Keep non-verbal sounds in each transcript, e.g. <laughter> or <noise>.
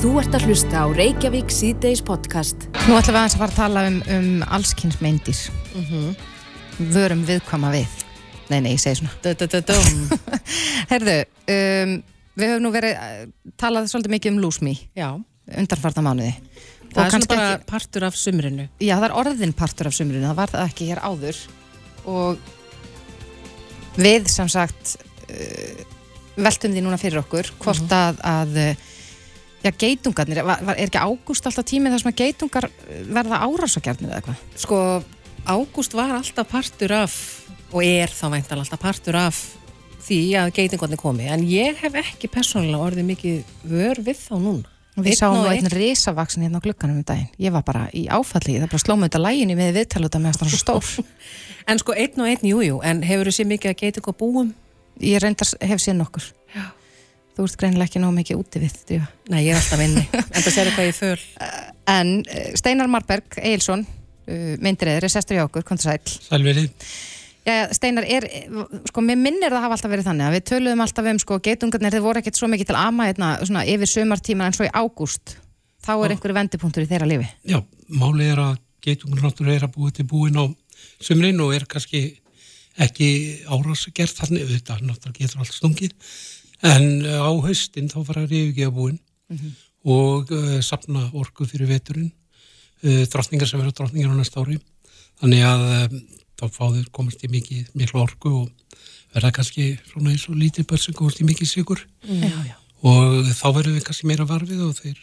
Þú ert að hlusta á Reykjavík síðdeis podcast. Nú ætlum við aðeins að fara að tala um, um allskynnsmeindir. Vörum viðkvama við. Nei, nei, ég segi svona. Dum. <laughs> Herðu, um, við höfum nú verið uh, talað svolítið mikið um lúsmi Já, undarfarta mánuði. það er svona bara ekki- partur af sumrinu. Já, það er orðin partur af sumrinu, það var það ekki hér áður og við sem sagt uh, veltum því núna fyrir okkur hvort að, að uh, já, geitungarnir, er ekki ágúst alltaf tímið þar sem að geitungar uh, verða árásakjarnir eða eitthvað? Sko, ágúst var alltaf partur af, og er þá væntal alltaf partur af því að geitingotni komi, en ég hef ekki persónulega orðið mikið vör við þá núna. Við sáum nú einn. risavaksin hérna á glugganum um daginn. Ég var bara í áfalli, það bara slóma þetta læginni með viðtaluta með það svo stór. <laughs> En sko, einn og einn, jújú, jú, en hefur þú séð mikið að geiting og búum? Ég reyndar hef séð nokkur. Já. Þú ert greinilega ekki nóg mikið úti við, drífa. Nei, ég er alltaf inni, <laughs> en það sér hvað ég föl. En uh, Steinar Marberg Eilsson, uh, myndriður, er sestur í okkur, kontra sæl. Sælverið. Já, Steinar, er, eh, sko, mér minnir það hafa alltaf verið þannig að við töluðum alltaf um, sko, geitungarnir, þeir voru ekkert svo mikið til ama hérna, svona yfir sömartíma en svo í ágúst. Þá er einhverju vendipunktur í þeirra lífi. Já, málið er að geitungur náttúrulega er að búið til búin á sumrin og er kannski ekki árásgert þannig, þetta náttúrulega getur allt stungið, en uh, á haustin þá fara að reyfgeða búin og uh, sapna orku fyrir veturinn, uh, drottningar sem verður drottningar á næsta ári, þannig að um, þá fáður komast í mikið, miklu orku og verða kannski svona eins og lítið börn sem komast í mikið sigur já. og þá verðum við kannski meira varfið og þeir,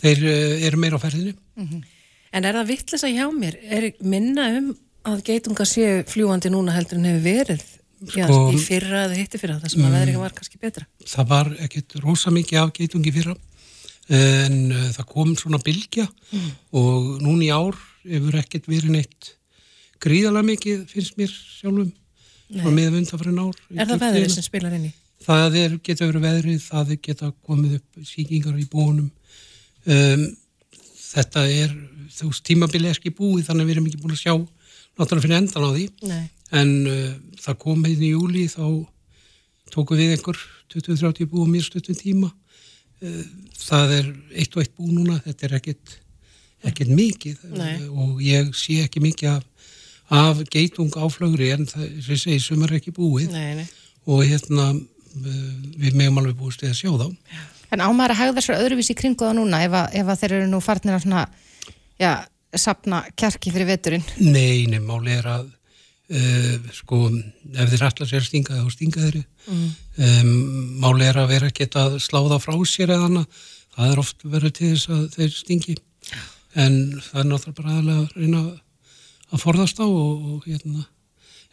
þeir eru meira á ferðinni. En er það vittlisa hjá mér? Er minna um að geitunga séu fljúandi núna heldur en hefur verið já, Sko- í fyrra eða hitti fyrra, það sem að veðrið var kannski betra? Það var ekkert rosa mikið af geitungi fyrra en uh, það kom svona bylgja og núna í ár hefur ekkert verið neitt gríðalega mikið finnst mér sjálfum svona með undanfærin ár. Er það veðrið sem spilar inn í? Það er, geta verið veðrið, það geta komið upp síkingar í búinum. Um, þetta er, þú veist, tímabili er ekki búið þannig að við erum ekki búin að sjá náttúrulega fyrir endan á því. Nei. En uh, það kom hérna í júli þá tóku við einhver 20-30 búið mér stuttum tíma. Uh, það er eitt og eitt búið núna, þetta er ekkit, ekkit mikið Nei. uh, og ég sé ekki mikið af, af geitung áflögri en það, sem ég segi, sem er ekki búið Nei, nei. og hérna uh, við megum alveg búist við að sjá þá. En ámæður að hegða svo öðruvísi í kringu það núna ef, að, ef að þeir eru nú farnir að svona, já, sapna kjarki fyrir veturinn. Nei, nei, máli er að uh, sko, ef þeir ætla sér að stinga þá stinga þeir. Um, máli er að vera ekkert að slá það frá sér eða annað, það er oft verið til þess að þeir stingi. En það er náttúrulega bara aðalega að reyna að forðast á og, og hérna,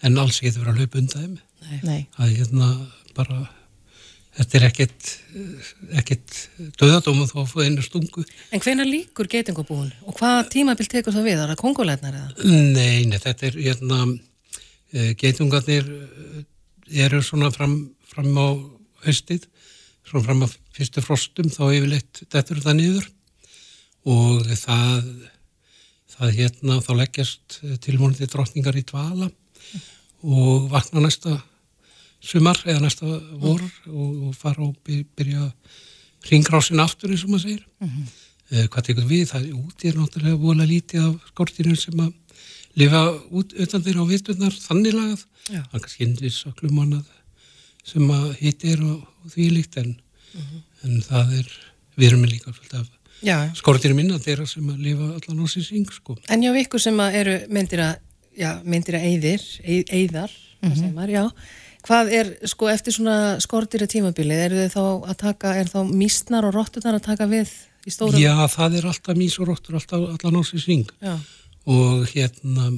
en alls getur verið að hlaupa undan þeim. Að hérna bara þetta er ekkert ekkert döðadóma þó að fá einu stungu. En hvenær líkur geitingabúin? Og hvaða tímabil tekur það við? Er það kongulegnar eða? Nei, nei, þetta er hérna uh, geitungarnir uh, eru svona fram, fram á haustið, svona fram á fyrstu frostum þá yfirleitt dettur það niður. Og það það hérna þá leggjast tilmónandi drottningar í dvala og vakna næsta sumar eða næsta vor og, og fara og by- byrja ringrásin aftur eins og maður segir. Eh, hvað tekur við, það er úti er náttúrulega vola lítið af skortinu sem að lifa út utan þeirra á viturnar þannig lagað, Já. er kannski indis að klumannað sem að hitir og, og því líkt en, en það er, við erum með líka fullt af Já. skortinu minna þeirra sem að lifa allan á sín syng sko. En hjá ykkur sem að eru myndir að, já, myndir að eyðir, ey- eyðar, mm -hmm. maður, já. Hvað er, sko, eftir svona skortir tímabilið, eru þið þá að taka, er þá mísnar og rottunar að taka við í stórum? Já, það er alltaf mís og róttur alltaf allan á sín syng Já. Og hérna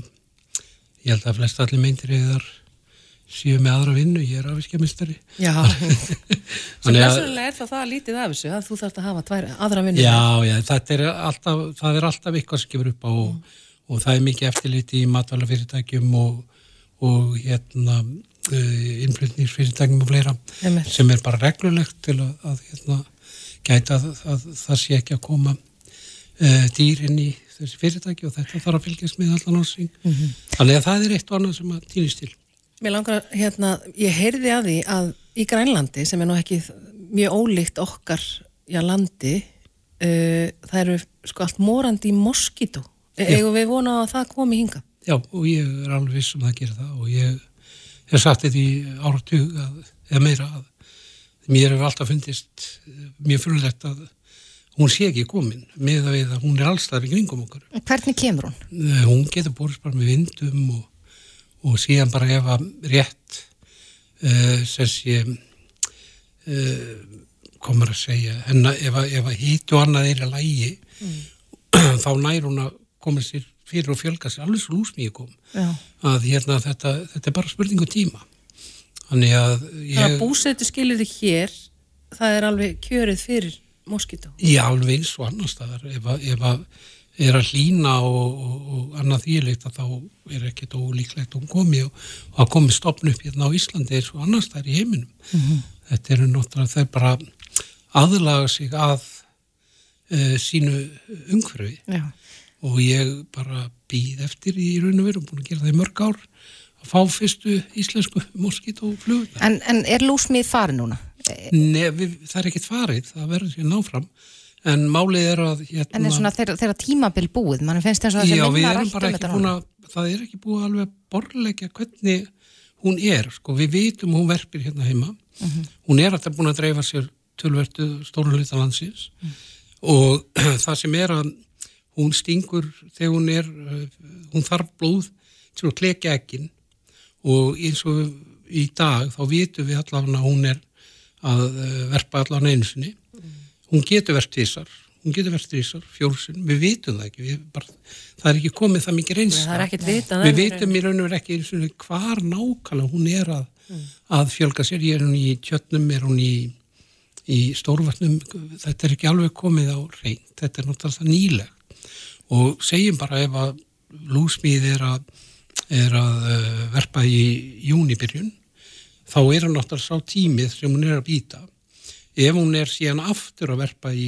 ég held að flest allir meintir eðar séu með aðra vinnu, ég er afiskjamistari Já. <laughs> Svo persónulega er það það lítið af þessu, að þú þarfst að hafa tvær aðra vinnu. Já, já, þetta er alltaf, það er alltaf eitthvað sem gefur upp á og, og það er mikið eftirliti í matvælafyrirtækjum og, og hérna uh, innflutningsfyrirtækjum og fleira Einmitt. sem er bara reglulegt til að, að hérna, gæta að, að það sé ekki að koma uh, dýr inn í þessi fyrirtæki og þetta þarf að fylgjast með allan ásing. Þannig að það er eitt og annað sem að týnist til. Mér langar að, hérna, ég heyrði að því að í Grænlandi, sem er nú ekki mjög ólíkt okkar já, landi, uh, það eru sko allt morandi í. E Já. eigum við vona að það komi hinga? Já, og ég er alveg viss um að gera það og ég hef sagt þetta í áratug að, eða meira að mér hefur alltaf fundist mjög fyrirlegt að hún sé ekki komin með að við að hún er allstæðar í kringum okkur. Hvernig kemur hún? Eh, Hún getur borist bara með vindum og, og síðan bara ef að rétt uh, sem sé uh, komur að segja en að ef, að- að og annað er að lægi <clears throat> þá nær hún að koma sér fyrir og fjölga sér alveg svo lúsmíu kom Já. að hérna þetta, þetta er bara spurningu tíma þannig að Það ég, búsetu skilir þið hér, það er alveg kjörið fyrir moskító. ég alveg eins og annars staðar ef að, ef að er að hlína og, og, og annað þýrleitt að þá er ekkert ólíklegt hún komi og, og að komi stopn upp hérna á Íslandi eins og annars staðar í heiminum þetta eru náttúrulega þau bara aðlaga sig að uh, sínu umhverfi Já. og ég bara býð eftir í raun og veru, búin að gera það í mörg ár að fá fyrstu íslensku moskítófluguna. En, en er lúsmið farin núna? Nei, við, það er ekkert farið, það verður sér náfram, en málið er að hérna, En er svona þeirra, þeirra tímabil búið? Man finnst eins og það já, bara um ekki núna. að, það er ekki búið alveg að borleggja hvernig hún er, sko, við vitum hún verpir hérna heima, Mhm. hún er alltaf búin að dreifa sér tölvertu stóru hluta landsins og <clears throat> það sem er að hún stingur þegar hún er, uh, hún þarf blóð til að klekja ekkin og eins og í dag þá vitum við allavega að hún er að uh, verpa allavega einu sinni. Hún getur verið tvísar hún getur verið tvísar, fjórsun, við vitum það ekki bara, það er ekki komið það mikið vitað. við vitum í raun og veru ekki hvar nákvæmlega hún er að, að fjölga sér, ég er hún í tjötnum er hún í, í stórvarnum þetta er ekki alveg komið á reynd, þetta er náttúrulega nýleg. Og segjum bara ef að lúsmíð er að, er að uh, verpa í júnibyrjun þá er hann náttúrulega sá tímið sem hún er að býta ef hún er síðan aftur að verpa í,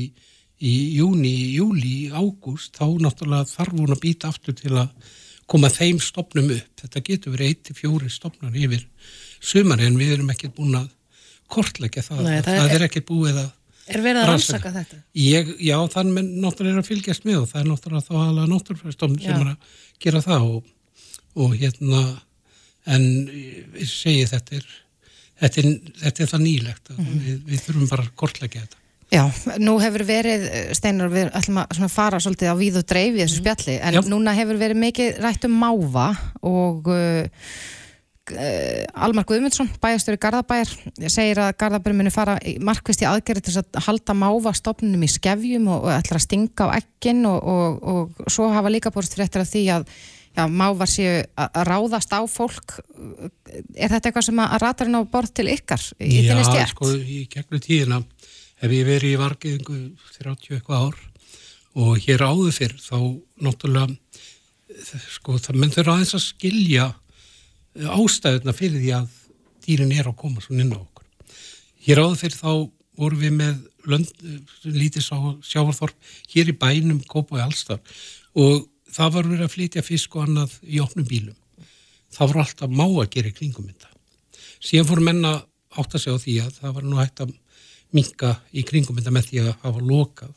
í júni, júli, ágúst þá náttúrulega þarf hún að býta aftur til að koma þeim stopnum upp þetta getur verið 1-4 stopnar yfir sumari en við erum ekkert búin að kortleggja það, Nei, það er- er ekkert búið að Er verið að Rannsaka. þetta? Ég, já, þannig með náttúrulega er að fylgjast með og það er náttúrulega þá aðalega náttúrufræðstofn sem er að gera það og, og hérna en ég segi þetta er þetta er, þetta er það nýlegt að við, við þurfum bara að kortleggja þetta. Já, nú hefur verið, eh, Steinar, við ætlum að fara svolítið á víð og dreif í þessu spjalli, en Já. núna hefur verið mikið rætt um máva og uh, Almar Guðmundsson, bæjastöru Garðabæjar, segir að Garðabæri muni fara markvist í aðgerði til að halda máva stofnunum í skefjum og, og ætla að stinga á ekkin og, og, og svo hafa líka borist fréttir af því að já, mávar séu að ráðast á fólk. Er þetta eitthvað sem að ratarinn á borð til ykkar í þinni stjætt? sko, í gegnum tíðina hef ég verið í vargiðingu 30 eitthvað ár og hér áður fyrr þá náttúrulega sko, það þurfa aðeins að skilja eh, ástæðuna fyrir því að dýrin er að koma svona inn á okkur. Hér áður fyrir þá vorum við með lönd, lítið sá, sjávarþorp hér í bænum, Kópa og Allstar og það var verið að flytja fisk og annað í opnum bílum. Það var alltaf má að gera kringum þetta. Síðan fór menna átt að segja á því að það var nú hægt að minka í kringum þetta með því að hafa lokað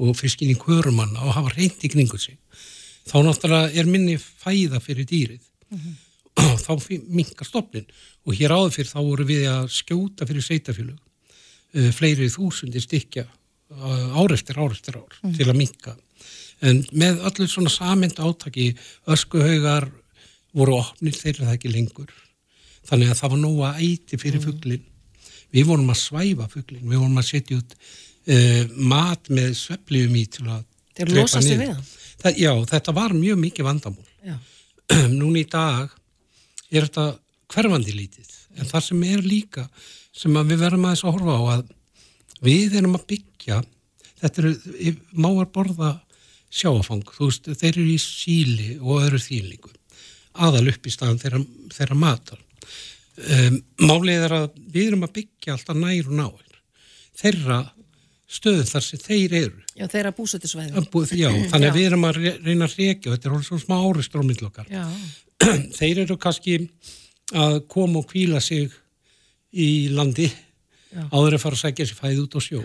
og fiskin í körumanna og hafa reynd í kringum sig. Þá náttúrulega er minni fæða fyrir dýrið og <clears throat> þá minkar stopnin og hér áður fyrir þá voru við að skjóta fyrir sveitafélög uh, fleiri þúsundir stykja uh, ár eftir ár eftir ár til að minka en með öllu svona samind átaki öskuhaugar voru opnir þeirra það ekki lengur þannig að það var nóga æti fyrir fugglin við vorum að svæfa fugglin við vorum að setja út uh, mat með sveppliðum í til að Til að drepa losa sig niður. við? Það, já, þetta var mjög mikið vandamál Já. <clears throat> núna í dag er þetta hverfandi lítið en það sem er líka sem við verðum aðeins að horfa á að við erum að byggja þetta eru, máar borða sjáafang, þú veist, þeir eru í síli og öðru þýlingum aðal upp í staðan þeirra, þeirra matar um, málið er að við erum að byggja alltaf nær og náir þeirra stöðum þar sem þeir eru Já, þeirra búið- Já, þannig að við erum að re- reyna að reykja og þetta er alveg svona smá áristur á milli okkar. Já. <clears throat> Þeir eru kannski að koma og kvíla sig í landi Já. áður að fara að sækja sér fæði út á sjó.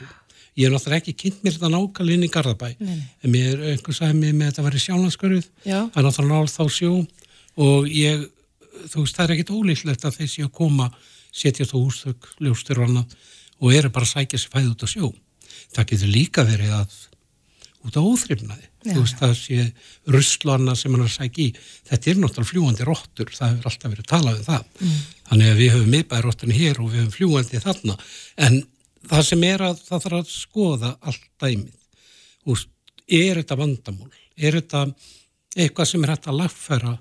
Ég hef náttúrulega ekki kynnt mér þetta nákvæmlega inn í Garðabæ, en mér, einhver sagði mér með þetta að vera sjálfnarskurð, Já. það er náttúrulega náttúrulega þá sjó og ég, þú veist, það er ekkit ólíklegt að þeir séu að koma, setja þú húsþögg, ljóstur og annað og eru bara að sækja sér fæði út á sjó. Það getur líka verið að út á óþrifnaði. Þú veist, það sé ruslu annað sem hann er að sækja í. Þetta er náttúrulega fljúandi róttur, það hefur alltaf verið talað um það. Þannig að við höfum miðbæði róttunni hér og við höfum fljúandi þarna. En það sem er að það þarf að skoða allt dæmið. Veist, er þetta vandamál? Er þetta eitthvað sem er hægt að lagfæra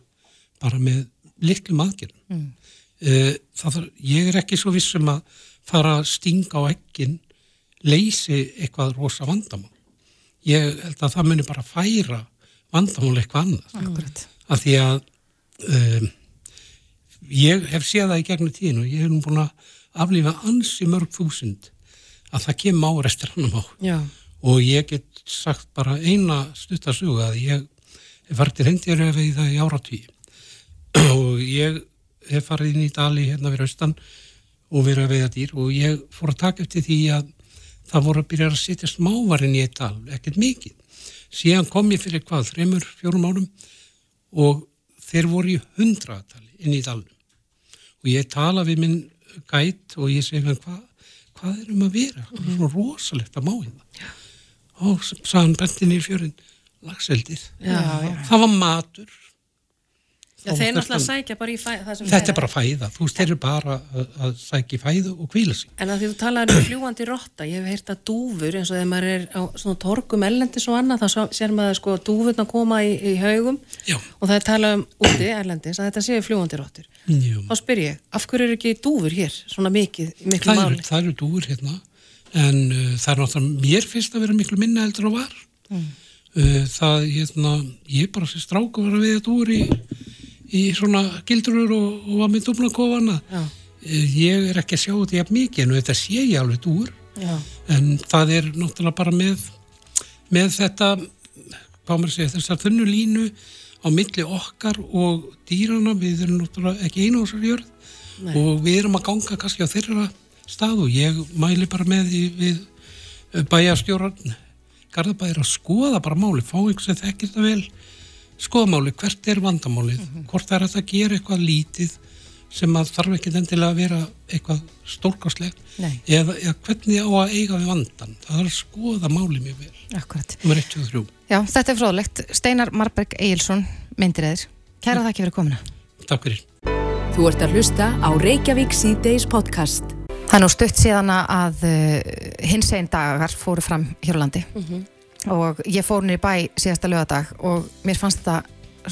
bara með litlum aðgerðum? Mm. Það þarf, ég er ekki svo vissum að fara að stinga á ekkin leysi eitthvað rosa vandamál. Ég held að það muni bara færa vandamál eitthvað annað. Akkurat. Af því að um, ég hef séð það í gegnum tíðin og ég hef nú búin að aflífa ansi mörg þúsund að það kem á restir annum á. Já. Og ég get sagt bara eina stuttasögu að ég farið til hendjari að veiða í áratvíi <clears throat> og ég hef farið inn í dali hérna við austan og verið að veiða dýr og ég fór að taka eftir því að það voru að byrja að setja smávarinn í eitt dal, ekkert mikið. Síðan kom ég fyrir hvað, þreymur, fjórum árum og þeir voru í hundratali inn í dalnum. Og ég tala við minn gæt og ég segi hann, hvað, hvað er um að vera? Það er svo rosalegt að má hérna. Og sagði hann bentin í fjörin, lagseldir. Já, já. Það var matur. Já, þeir náttúrulega hann- sækja bara í fæ, það sem Þetta er bara fæða, þú eru bara að, að sækja í fæðu og kvíla sig. En að því þú talaður um <clears throat> fljúandi rotta, ég hef heyrt að dúfur eins og þegar maður er á svona torgum ellendis og annað, þá sér maður sko dúfurna koma í, í haugum Já. og það er talað um úti ellendis að þetta séu fljúandi rottur. Þá spyr ég, af hverju eru ekki dúfur hér svona mikið, miklu Það máli? það eru dúur hérna, en uh, það er náttúrulega, mér finnst að vera miklu minna heldur og var. Mm. Uh, það, hérna, ég bara sé stráku var að veiða dúur í, í svona gildrur og, og var með dúfnakofana. Já. Uh, ég er ekki að sjá þetta jafn mikið, en þetta sé ég alveg dúur. Já. en það er náttúrulega bara með með þetta að segja, þessar þunnu línu á milli okkar og dýrana við erum náttúrulega ekki einu á þessar jörð Nei. og við erum að ganga kannski á þeirra stað og ég mæli bara með því við bæjastjóran Garðabæðir að skoða bara máli fá einhvers sem þekkir það vel skoða máli, hvert er vandamálið hvort það er hægt að gera eitthvað lítið sem að þarf ekki endilega að vera eitthvað stórkáslegt eða, eða hvernig á að eiga við vandan það er að skoða máli mjög vel Akkurat. nummer 1, 2, 3 Já, þetta er fróðlegt. Steinar Marberg Egilson, myndir eðir. Kæra þakki fyrir komuna. Takk fyrir Þú ert að hlusta á Reykjavík C-Days podcast. Það er nú stutt síðan að uh, hins einn dagar fóru fram hér á landi og ég fór í bæ síðasta lögadag og mér fannst þetta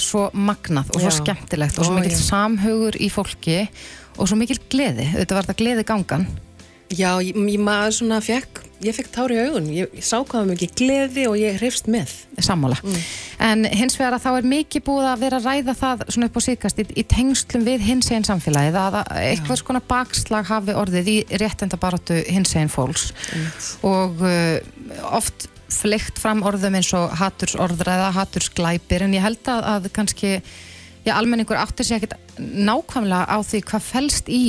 svo magnað og svo Já. skemmtilegt og svo Ó, mikill já. samhugur í fólki og svo mikill gleði, þetta var þetta gleði gangan Já, ég, ég maður svona fekk, ég fekk tár í augun, ég, ég sá hvað mikið gleði og ég hrifst með. sammála. En hins vegar að þá er mikið búið að vera að ræða það svona upp á síkast í, í tengslum við hins einn samfélagið að að eitthvað skona bakslag hafi orðið í réttenda baráttu hins einn fólks og uh, oft fleikt fram orðum eins og hatursorðræða, hatursglæpir en ég held að, að kannski já, almenningur áttir sér ekkert nákvæmlega á því hvað felst í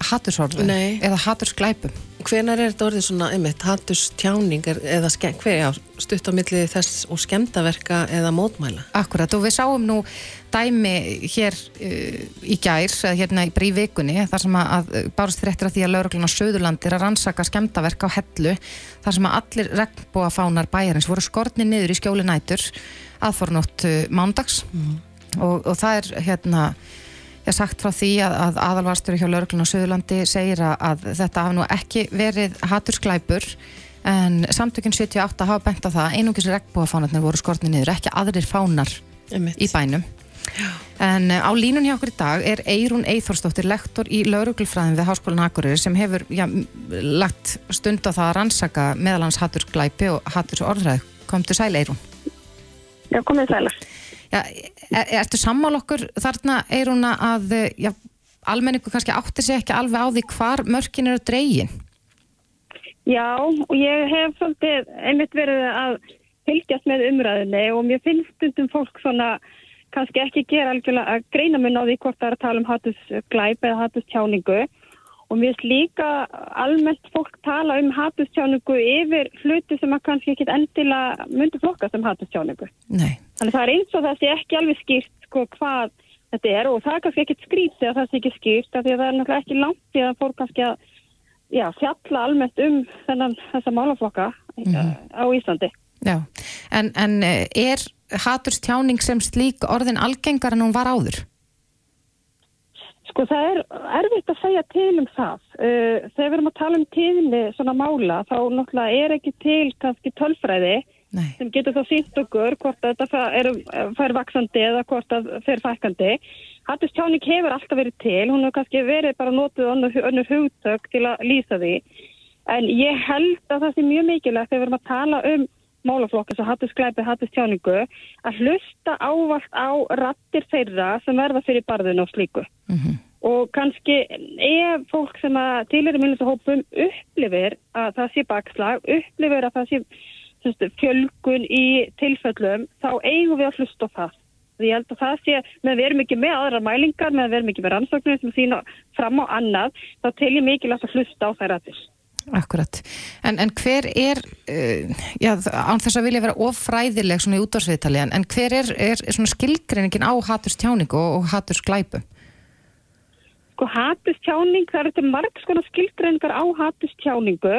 hatursorðu Nei. eða hatursglæpum. Hvenar er þetta orðið svona, einmitt, hatustjáning er- eða hver, já, stutt á milli þess og skemmtaverka eða mótmæla? Akkurat og við sáum nú dæmi hér uh, í gær, eða hérna í brí vikunni, þar sem að, að bárst fréttir af því að lauruglun á Söðurlandi er að rannsaka skemmtaverk á hellu, þar sem að allir regnbúafánar bæjarins voru skortni niður í skjóli nætur aðfornótt uh, mándags og, og það er hérna ég sagt frá því að, að aðalvarstur hjá lauruglun á Söðurlandi segir að, að þetta hafi nú ekki verið hatursklæpur en samtökinn 78 hafa bent á það að einungis regnbúafánarnir voru skortni niður, ekki aðrir fánar Einmitt. í bænum en uh, á línun hjá okkur í dag er Eirún Eithórsdóttir lektor í lauruglfræðin við Háskólan Akureyri sem hefur já, lagt stund á það að rannsaka meðalans hatursglæpi og haturs orðræð komdu sæl Eirún Já, komið sælar. já, er, ertu sammál okkur þarna Eirún að uh, já, almenningu kannski áttir sig ekki alveg á því hvar mörkin eru dregin? Já, og ég hef svolítið einmitt verið að fylgjast með umræðinni og mér finnst stundum fólk svona kannski ekki gera algjörlega að greina mun á því hvort það er að tala um hattusglæp eða hattustjáningu og mér finnst líka almennt fólk tala um hatustjáningu yfir hluti sem að kannski ekki endilega myndi flokka sem hatustjáningu. Nei. Þannig það er eins og það sé ekki alveg skýrt sko hvað þetta er og það er kannski ekkit skrítið að það sé ekki skýrt af því að það er náttúrulega ekki langt í að fólk kannski að já, fjalla almennt um þennan þessa málaflokka mm á Íslandi. Já, en, en eh, er haturstjáning sem slík orðin algengar en hún var áður? Sko það er erfitt að segja til um það. Uh, þegar við erum að tala um tíðinni svona mála þá náttúrulega er ekki til kannski tölfræði Nei. sem getur þá sínt okkur hvort að þetta er, fær vaksandi eða hvort að fer fækandi. Hattustjáning hefur alltaf verið til, hún hefur kannski verið bara notið önnur hugtök til að lýsa því. En ég held að það sé mjög mikilvægt þegar við erum að tala um málaflokka sem hattusklæpi, hattustjáningu að hlusta ávalt á rattir þeirra sem verða fyrir barðinu og slíku. Mm Og kannski ef fólk sem að til eru minnustahópum upplifir að það sé bakslag, upplifir að það sé semst, fjölgun í tilfellum, þá eigum við að hlusta á það. Ég held að það sé, með við erum ekki með aðra mælingar, með við erum ekki með rannsóknir sem sína fram á annað, þá ég mikilvægt að hlusta á þær aðeins. Akkurat. En, en hver er, uh, já, án þess að vilja vera ofræðileg svona í útvarsviðtali, en, hver er, er svona skilgreiningin á haturstjáningu og, og hatursglæpu? Sko hatustjáning, það eru til marg skona skilgreiningar á hatustjáningu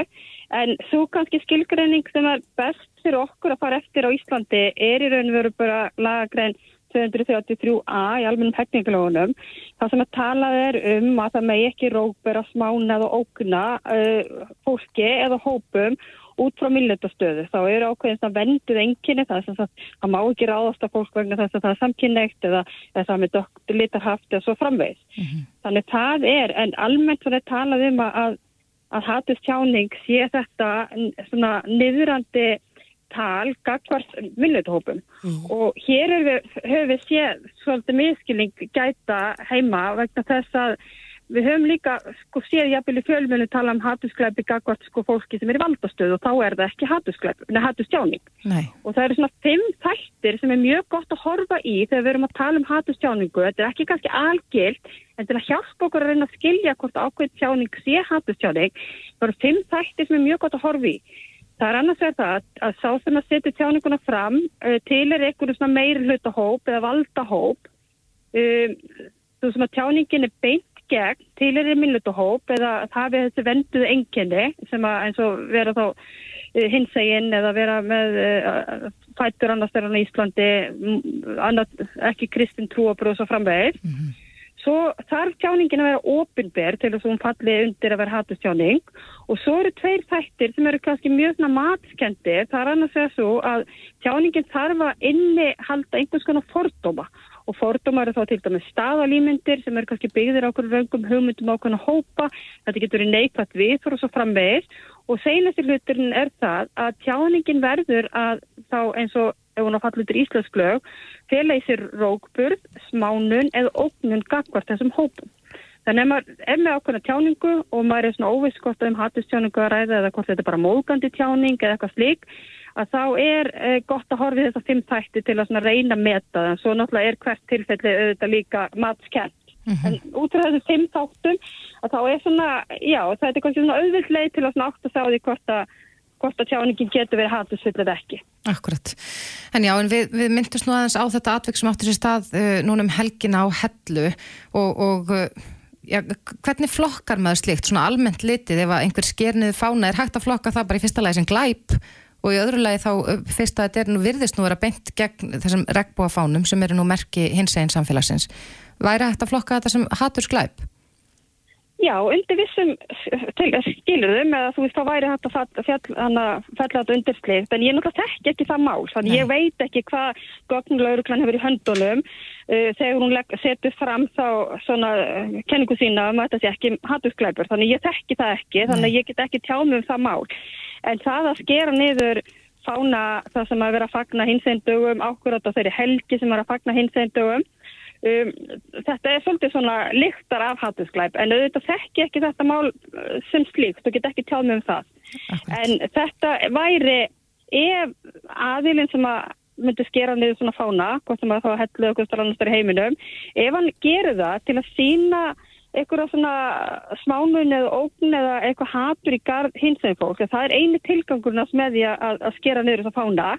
en svo kannski skilgreining sem er best fyrir okkur að fara eftir á Íslandi er í raun og veru bara lagagrein 233a í almennum hegningalógunum. Það sem að talað er um að það megi ekki rókbera smána eða ógna uh, fólki eða hópum út frá millentastöðu. Þá eru ákveðins að venduð enginni það sem að það má ekki ráðast að fólk vegna þess að það er samkynneitt eða, eða það með litarhaft eða svo framvegis. Mm -hmm. Þannig það er, en almennt þannig talað um að, að hatust tjáning sé þetta svona niðurandi tal gagvart vinnutahópum mm. og hér við, höfum við séð svolítið miskilning gæta heima vegna þess að við höfum líka sko séð jafnvel í fjölmjölu tala um hatuskleipi gagvart sko fólki sem er í valdastöðu og þá er það ekki það er hatustjáning Nei. og það eru svona fimm þættir sem er mjög gott að horfa í þegar við erum að tala um hatustjáningu, þetta er ekki kannski algilt, en til að hjálpa okkur að reyna að skilja hvort ákveð tjáning sé hatustjáning, það eru fimm þættir sem er mjög gott að horfa í Það er annars vegar það að sá sem að setja tjáninguna fram uh, til er einhverju svona meiri hlutahóp eða valdahóp um, þú sem að tjáningin er beint gegn til er minnlutahóp eða það við þessi venduðu enginni sem að eins og vera þá uh, hinsegin eða vera með uh, fættur annars þegar hann í Íslandi annars, ekki kristin trúabrúð svo framvegir. Mm -hmm. Svo þarf tjáningin að vera ofinber til þess að hún falli undir að vera hatustjáning og svo eru tveir þættir sem eru kannski mjög matskendi. Það er annars vegar svo að tjáningin þarf að inni halda einhvers konar fordóma og fordóma eru þá til dæmis staðalýmyndir sem eru kannski byggðir á okkur vöngum hugmyndum á okkur hópa. Þetta getur neikvægt við og svo framvegis og seinastir hluturinn er það að tjáningin verður að þá eins og ef hún á fallutur íslensklög, fela í sér rókburð, smánun eða ógnun gagvart þessum hópum. Þannig að maður er með ákveðna tjáningu og maður er svona óviss hvort um hatustjáningu að ræða eða hvort þetta er bara mógandi tjáning eða eitthvað slík, að þá er e, gott að horfi þess að fimm þætti til að reyna að meta það. Svo náttúrulega er hvert tilfelli auðvitað líka matskent. Mm -hmm. En út frá þessu fimm þáttum að þá er svona, já, það er eitthvað svona auðvilt leið til að átt að sjá því hvort að hvort að tjáningin getur verið hatusfull eða ekki. Akkurat. En já, en við, við myndumst nú aðeins á þetta atvik sem áttur sér stað uh, núna um helgina á hellu og, og uh, já, hvernig flokkar maður slikt, svona almennt litið ef einhver skernið fána er hægt að flokka það bara í fyrsta lagi sem glæp og í öðru lagi þá uh, fyrst að þetta er nú virðist nú vera beint gegn þessum regnbúafánum sem eru nú merki hins einn samfélagsins. Væri hægt að flokka þetta sem hatursglæp? Já, undir vissum skilurum eða þú veist þá væri hægt að fella þetta undir slið, en ég náttúrulega þekk ekki það mál, þannig Nei. ég veit ekki hvað gögnlauruklan hefur í höndunum. Uh, þegar hún setur fram þá svona uh, kenningu sína um að þetta sé ekki hattuskleipur, þannig ég þekki það ekki, þannig ég get ekki tjámið um það mál, en það að skera niður fána það sem að vera að fagna hinsendugum, ákvörðat á þeirri helgi sem er að fagna hinsendugum Um, þetta er svolítið svona lyktar af hattusklæp en auðvitað þekki ekki þetta mál uh, sem slíkt og get ekki tjáð með um það Akkurat. en þetta væri ef aðilinn sem að myndi skera niður svona fána hvort sem að þá hellu okkur starf annars í heiminum ef hann gerir það til að sína einhverja svona smámun eða ógn eða eitthvað hatur í hins veginn fólk, það er eini tilgangurnas með því að, að skera niður þess að fána,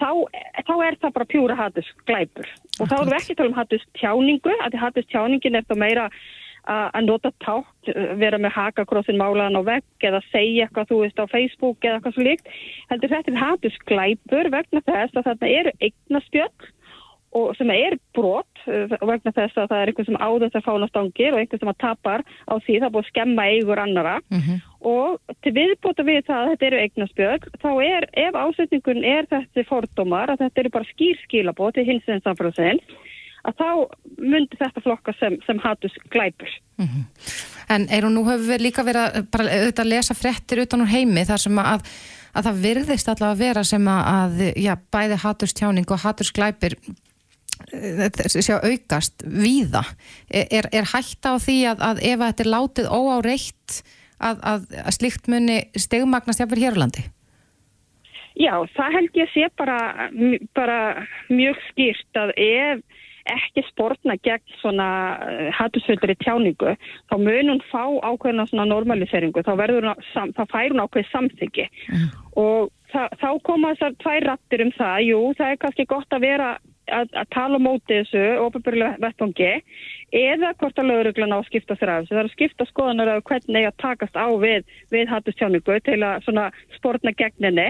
þá, þá er það bara pjúra hatus glæpur. Og þá erum við ekki að tala um hatus tjáningu, að því hatus tjáningin er þá meira að nota tátt, vera með hakakrossin málaðan á vegg eða segja eitthvað þú veist á Facebook eða eitthvað svo líkt. Heldur þetta er hatus glæpur vegna þess að þetta eru eignaspjöld og sem er brot uh, vegna þess að það er einhvern sem áður þess að fána stangir og einhvern sem að tapar á því það er búið að skemma eigur annara mm -hmm. og til viðbúta við það að þetta eru eignarspjöld þá er, ef ásetningun er þessi fordómar að þetta eru bara skýrskílabóð til hins en samfélagsinn að þá myndi þetta flokka sem, sem hatus glæpur. Mm -hmm. En Eirun, nú hefur við líka verið að, bara, að lesa frettir utan úr heimi þar sem að, að það virðist allavega að vera sem að, að já, bæði hatustjáning og hatusglæpir sjá aukast víða. Er, er hægt á því að, að ef þetta er látið óáreitt að, að, að slikt muni stegmagnast jafnverð hér á landi? Já, það held ég sé bara, bara mjög skýrt að ef ekki sportna gegn svona eh, hattusvöldri tjáningu, þá mun hún fá ákveðna svona normaliseringu, þá hún, þá fær hún ákveð samþyggi mm. og það, þá koma þessar tvær rattir um það, jú, það er kannski gott að vera að, að tala mótið þessu óbyrgulega vettvangi eða hvort að löguruglan á að skipta sér af þessu. Það er að skipta skoðanar af hvernig að takast á við, við hattustjáningu til að spórna gegninni.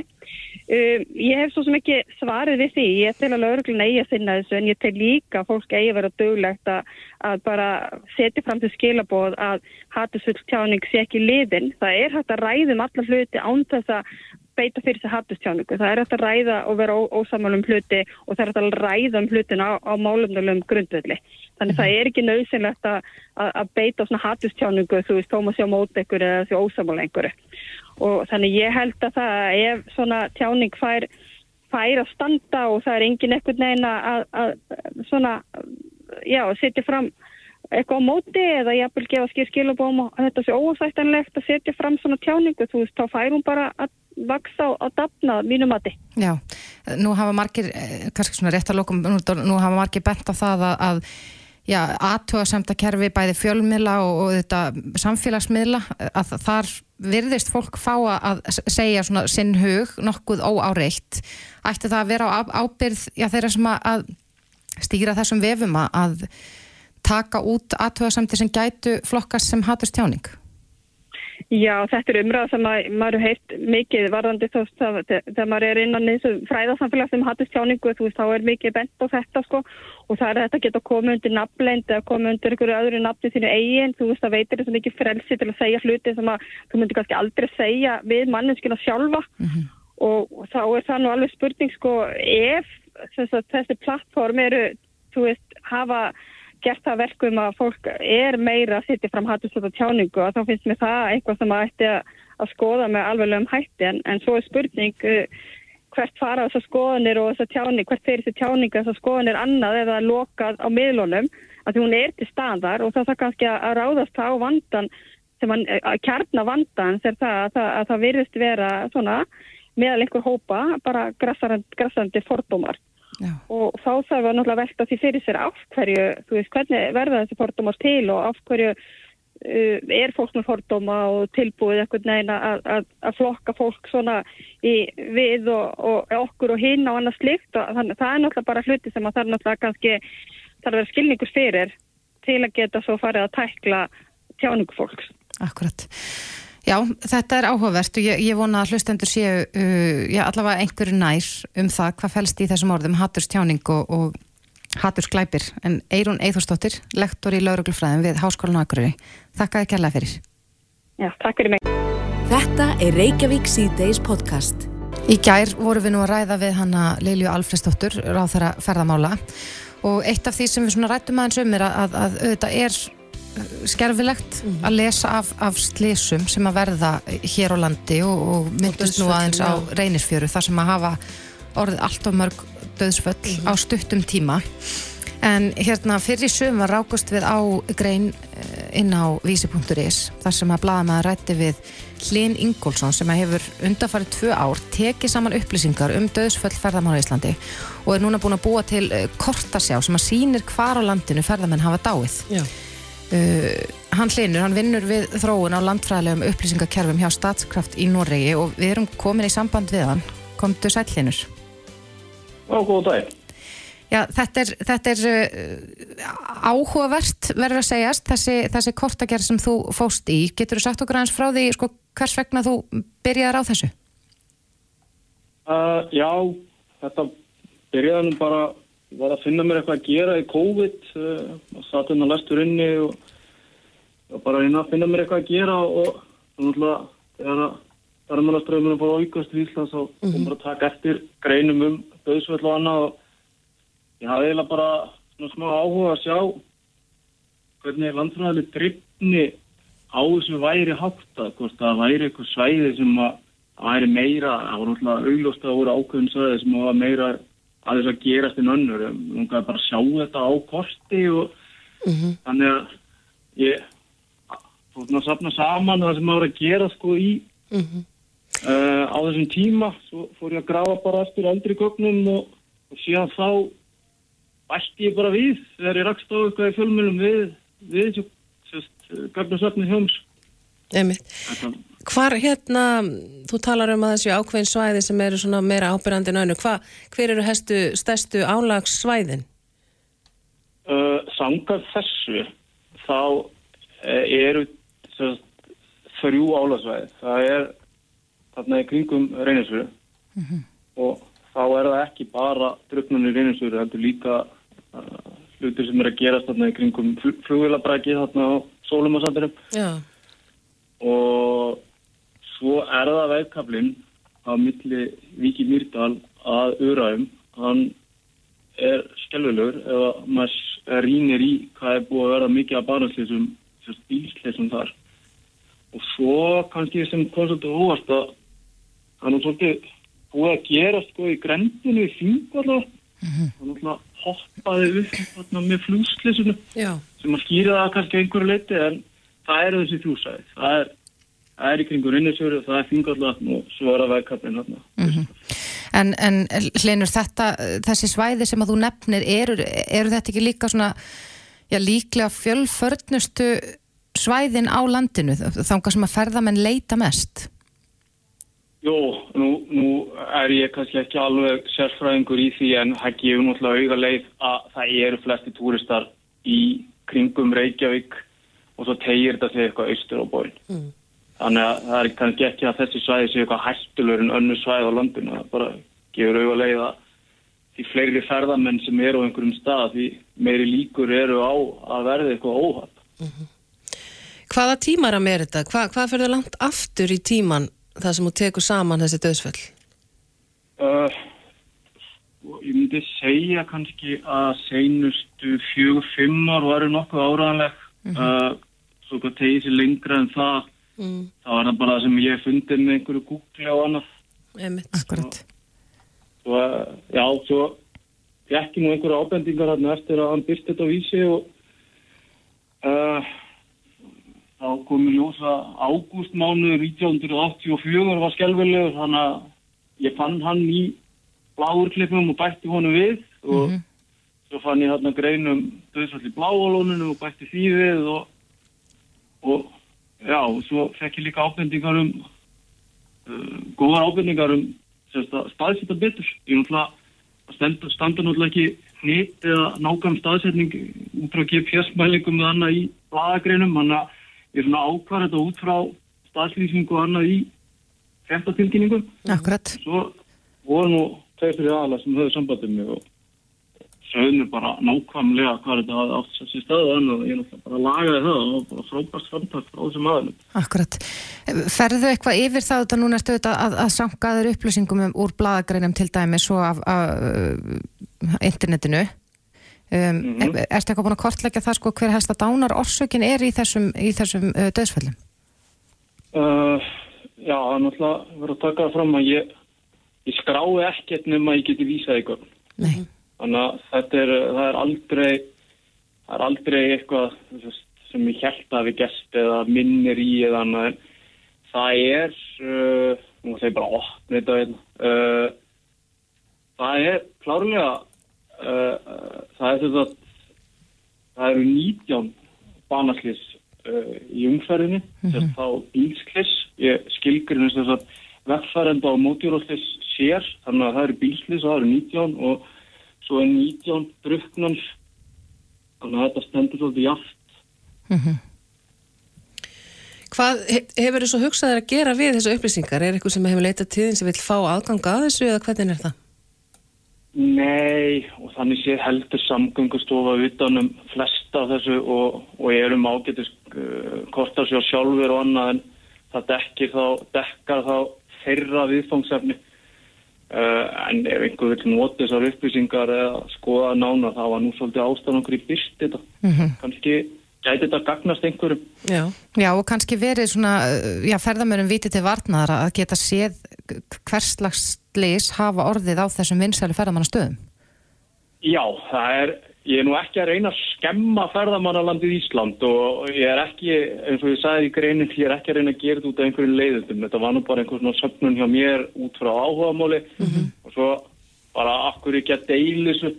Um, ég hef svo sem ekki svarið við því. Ég til að löguruglan eigi að finna þessu en ég til líka að fólk eigi að vera döglegt að, að bara setja fram til skilabóð að hattusvöldstjáning sé ekki liðin. Það er hægt að ræðum alla hluti án þess að beita fyrir þessi hattustjáningu. Það er hægt að ræða og vera ósamálum hluti og það er hægt að ræða um hlutina á, á málumnulegum grundvöldi. Þannig það er ekki nöðsynlegt að, beita svona hattustjáningu þú veist, tóma sér mót ekkur eða því ósamála einhverju. Og þannig ég held að það ef svona tjáning fær, fær að standa og það er engin ekkert neina að, að svona, já, setja fram eitthvað á móti eða ég vil gefa skil skilabóm og þetta sé óþættanlegt að setja fram svona tjáningu, þú veist, þá fær hún bara að vaksa á dafna mínu mati. Já, nú hafa margir, eh, kannski svona rétt að lókum, nú, hafa margir bent á það að, að já, aðtöðasemta kerfi bæði fjölmiðla og, og þetta samfélagsmiðla, að þar virðist fólk fá að segja svona sinn hug, nokkuð óáreitt. Ætti það að vera á ábyrð, já, þeirra sem að stýra þessum vefum að taka út aðtöðasemti sem gætu flokkast sem hatust tjáning? Já, þetta er umræða sem að, maður heilt mikið varðandi þá þegar maður er innan þessu fræðarsamfélag sem tjáningu þú veist, þá er mikið bent á þetta sko. Og það er þetta að geta að koma undir nafnleind eða koma undir einhverju öðru nafni þínu eigin. Þú veist, það veitir þess að mikið frelsi til að segja hluti sem að þú myndir kannski aldrei segja við manneskina sjálfa. Mm -hmm. og, og þá er það nú alveg spurning sko ef þess þessi plattform eru, þú veist, hafa gert það verkum að fólk er meira að sitja fram hattuslega tjáningu og þá finnst mér það eitthvað sem að ætti að skoða með alveglegum hætti. En, en svo er spurning uh, hvert fara þessar skoðanir og þessar tjáning, hvert fyrir þessi tjáninga þessar skoðanir annað eða lokað á miðlunum? Að hún er til staðar og það er kannski að ráðast á vandan sem að, að kjarna vandan þegar það að, að, að það virðist vera svona meðal einhver hópa bara grassandi fordómar Já. og þá þarf að náttúrulega velta því fyrir sér af hverju, þú veist, hvernig verða þessi fordómar til og af hverju uh, er fólk með fordóma og tilbúið eitthvað neina að flokka fólk svona í við og, og okkur og hinn og annað slikt og þannig það er náttúrulega bara hluti sem að það er náttúrulega kannski þarf að vera skilningur fyrir til að geta svo farið að tækla tjáningu fólks. Akkurat. Já, þetta er áhugavert og ég, ég vona að hlustendur séu uh, já, allavega einhverju nær um það hvað fælst í þessum orðum hatturstjáning og, og hattursklæpir en Eirún Eithórsdóttir, lektor í lauruglufræðin við Háskólan Akureyri. Þakka þið kærlega fyrir. Já, takk fyrir mig. Þetta er Reykjavík C-Days podcast. Í gær voru við nú að ræða við hanna Leilju Alfredsdóttur, ráð þeirra ferðamála og eitt af því sem við rættum aðeins um er að, að, að auðvitað er skerfilegt mm að lesa af, af slísum sem að verða hér á landi og, og myndast nú aðeins á reynisfjöru þar sem að hafa orðið allt of mörg döðsföll mm á stuttum tíma. En hérna fyrir sögum rákust við á grein eh, inn á vísi.is þar sem að blaða maður rætti við Hlinn Ingólfsson sem hefur undarfarið tvö ár tekið saman upplýsingar um döðsföll ferðamára í Íslandi og er núna búin að búa til eh, kortasjá sem að sínir hvar á landinu ferðamenn hafa dáið. Já Uh, hann hlinur, hann vinnur við þróun á landfræðilegum upplýsingakerfum hjá Statskraft í Noregi og við erum komin í samband við hann. Komdu sæll hlinur. Já, góða dag. Já, þetta er, þetta er uh, áhugavert verður að segjast, þessi, þessi kortagerð sem þú fóst í. Getur þú sagt okkur aðeins frá því sko, hvers vegna þú byrjaðar á þessu? Uh, já, þetta byrjaði nú bara, var að finna mér eitthvað að gera í COVID uh, og satt hérna lestur inni og, og bara reyna að finna mér eitthvað að gera og náttúrulega þegar að ferðmjölaströðuminu fór að aukast í Íslands og mm -hmm. bara taka eftir greinum um döðsvöld og annað og ég hafði eiginlega bara svona smá áhuga að sjá hvernig landfræðileg drifni á þessu væri hátta, hvort það væri eitthvað svæði sem að væri meira, það voru náttúrulega augljóst að voru ákveðin svæði sem að meira að þess að gerast en önnur hún gæði bara sjá þetta á korti og mm -hmm. þannig að ég fór að sapna saman það sem vera að gera sko í mm -hmm. uh, á þessum tíma svo fór ég að grafa bara eftir eldri gögnum og, og síðan þá bætti ég bara við þegar ég rakst á eitthvað í fjölmjölum við við þessu gögnasöfni hjóms Einmitt. Hvar hérna, þú talar um að þessi ákveðin svæði sem eru svona meira ábyrjandi en önnu, hver eru hestu, stærstu álagssvæðin? Uh, Sangar þessu, þá eru sagt, þrjú álagsvæði. Það er þarna í kringum reynisvöru mm -hmm. og þá er það ekki bara dröfnunni reynisvöru, heldur líka uh, hlutir sem er að gerast þarna í kringum flugvilabræki þarna á sólumasandirum. Já og svo er það vegkablinn á milli Viki Myrdal að Uraum hann er skjálfilegur ef maður rínir í hvað er búið að vera mikið af barnslýsum bílslýsum þar. Og svo kannski sem konsultu hóast að hann er svolítið búið að gera sko í grendinu í Þingvalla mm -hmm. hann hoppaði upp með flúslýsunu sem að skýra það kannski einhverju leiti en það eru þessi þjúsæði. Það er, það er í kringur innesjöru, það er fingallatn og svo er að vegkappin hérna. Mm -hmm. En, en Linur, þetta, þessi svæði sem að þú nefnir, eru, eru þetta ekki líka svona, já líklega fjölförnustu svæðin á landinu, þangar sem að ferðamenn leita mest? Jó, nú, nú er ég kannski ekki alveg sérfræðingur í því en það gefur náttúrulega auga leið að það eru flesti túristar í kringum Reykjavík og svo tegir þetta sig eitthvað austur á bóin. Mm. Þannig að það er kannski ekki að þessi svæði sé eitthvað hættulur en önnu svæði á landinu. Það bara gefur auðvitað að því fleiri ferðamenn sem eru á einhverjum stað því meiri líkur eru á að verði eitthvað óhatt. Mm -hmm. Hvaða tímar að meira þetta? Hva, hvað fyrir langt aftur í tíman það sem þú tekur saman þessi döðsföll? Uh, ég myndi segja kannski að seinustu fjög, fimmar varu nokkuð áraðanleg. Mm -hmm. uh, svo hvað tegið sér lengra en það mm. þá er það bara það sem ég fundið með einhverju Google og annað Akkurat Svo, já, svo ekki nú einhverju ábendingar hérna eftir að hann byrst þetta á vísi og uh, þá komi ljósa ágústmánu 1984 var skjálfilegur þannig að ég fann hann í bláurklippum og bætti honu við og mm -hmm. svo fann ég hérna greinum döðsvall í bláalóninu og bætti því við og, og Já, og svo fekk ég líka ábendingar um uh, góðar ábendingar um staðsetta betur. Ég náttúrulega að standa náttúrulega ekki hnit eða nákvæm staðsetning út frá GPS-mælingum eða annað í bladagreinum, þannig að ég er svona ákvarð þetta út frá staðslýsingu annað í fjartatilkynningum. Akkurat. Svo voru nú tveir fyrir aðala sem höfðu sambandið mig og sögðu bara nákvæmlega hvað þetta hafði átt sér stöðu og ég náttúrulega bara lagaði það og bara frábært samtakt frá þessum aðlum. Akkurat. Ferðu eitthvað yfir það þetta núna auðvitað að, að sangaður upplýsingum um, úr bladagreinum til dæmis og af, af uh, internetinu um, mm -hmm. er, ertu eitthvað búin að kortleggja það sko hver helst að dánar orsökin er í þessum, í þessum uh, döðsföllum? Uh, já, það er náttúrulega verið að taka það fram að ég, ég skrái ekkert nema að ég geti vísað ykkur. Nei. Þannig að þetta er, það er aldrei, það er aldrei eitthvað sem ég held að við gæst eða minnir í eða annað en það er, uh, nú segir bara opnið þetta einn, uh, það er klárlega, uh, uh, það er þess að það eru 19 banaslis uh, í umferðinni, þess þá bílslis, ég skilgrinn þess að vegfærenda og mótjóróslis sér, þannig að það eru bílslis og það eru 19 og svo er 19 druknans, þannig að þetta stendur svolítið jaft. Hvað he- hefur þú svo hugsað þér að gera við þessu upplýsingar? Er eitthvað sem hefur leitað tíðin sem vil fá aðgang að þessu eða hvernig er það? Nei, og þannig sé heldur samgöngustofa utanum flesta þessu og, og erum ágætis uh, kostar sér sjálfur og annað en það dekkir þá, dekkar þá þeirra viðfangsefni. Uh, en ef einhver vil nota þessar upplýsingar eða skoða nána þá var nú svolítið ástæðan okkur í byrst þetta. Kannski gæti þetta gagnast einhverjum. Já. Já, og kannski verið svona, uh, já, ferðamörum viti til varnar að geta séð hverslagsleis hafa orðið á þessum vinsæli ferðamannastöðum. Já, það er, ég er nú ekki að reyna að skemma ferðamannalandið Ísland og ég er ekki, eins og ég sagði í greinin, ég er ekki að reyna að gera þetta út af einhverjum leiðundum. Þetta var nú bara einhver svona söfnun hjá mér út frá áhugamáli og svo bara akkur ekki að deili þessu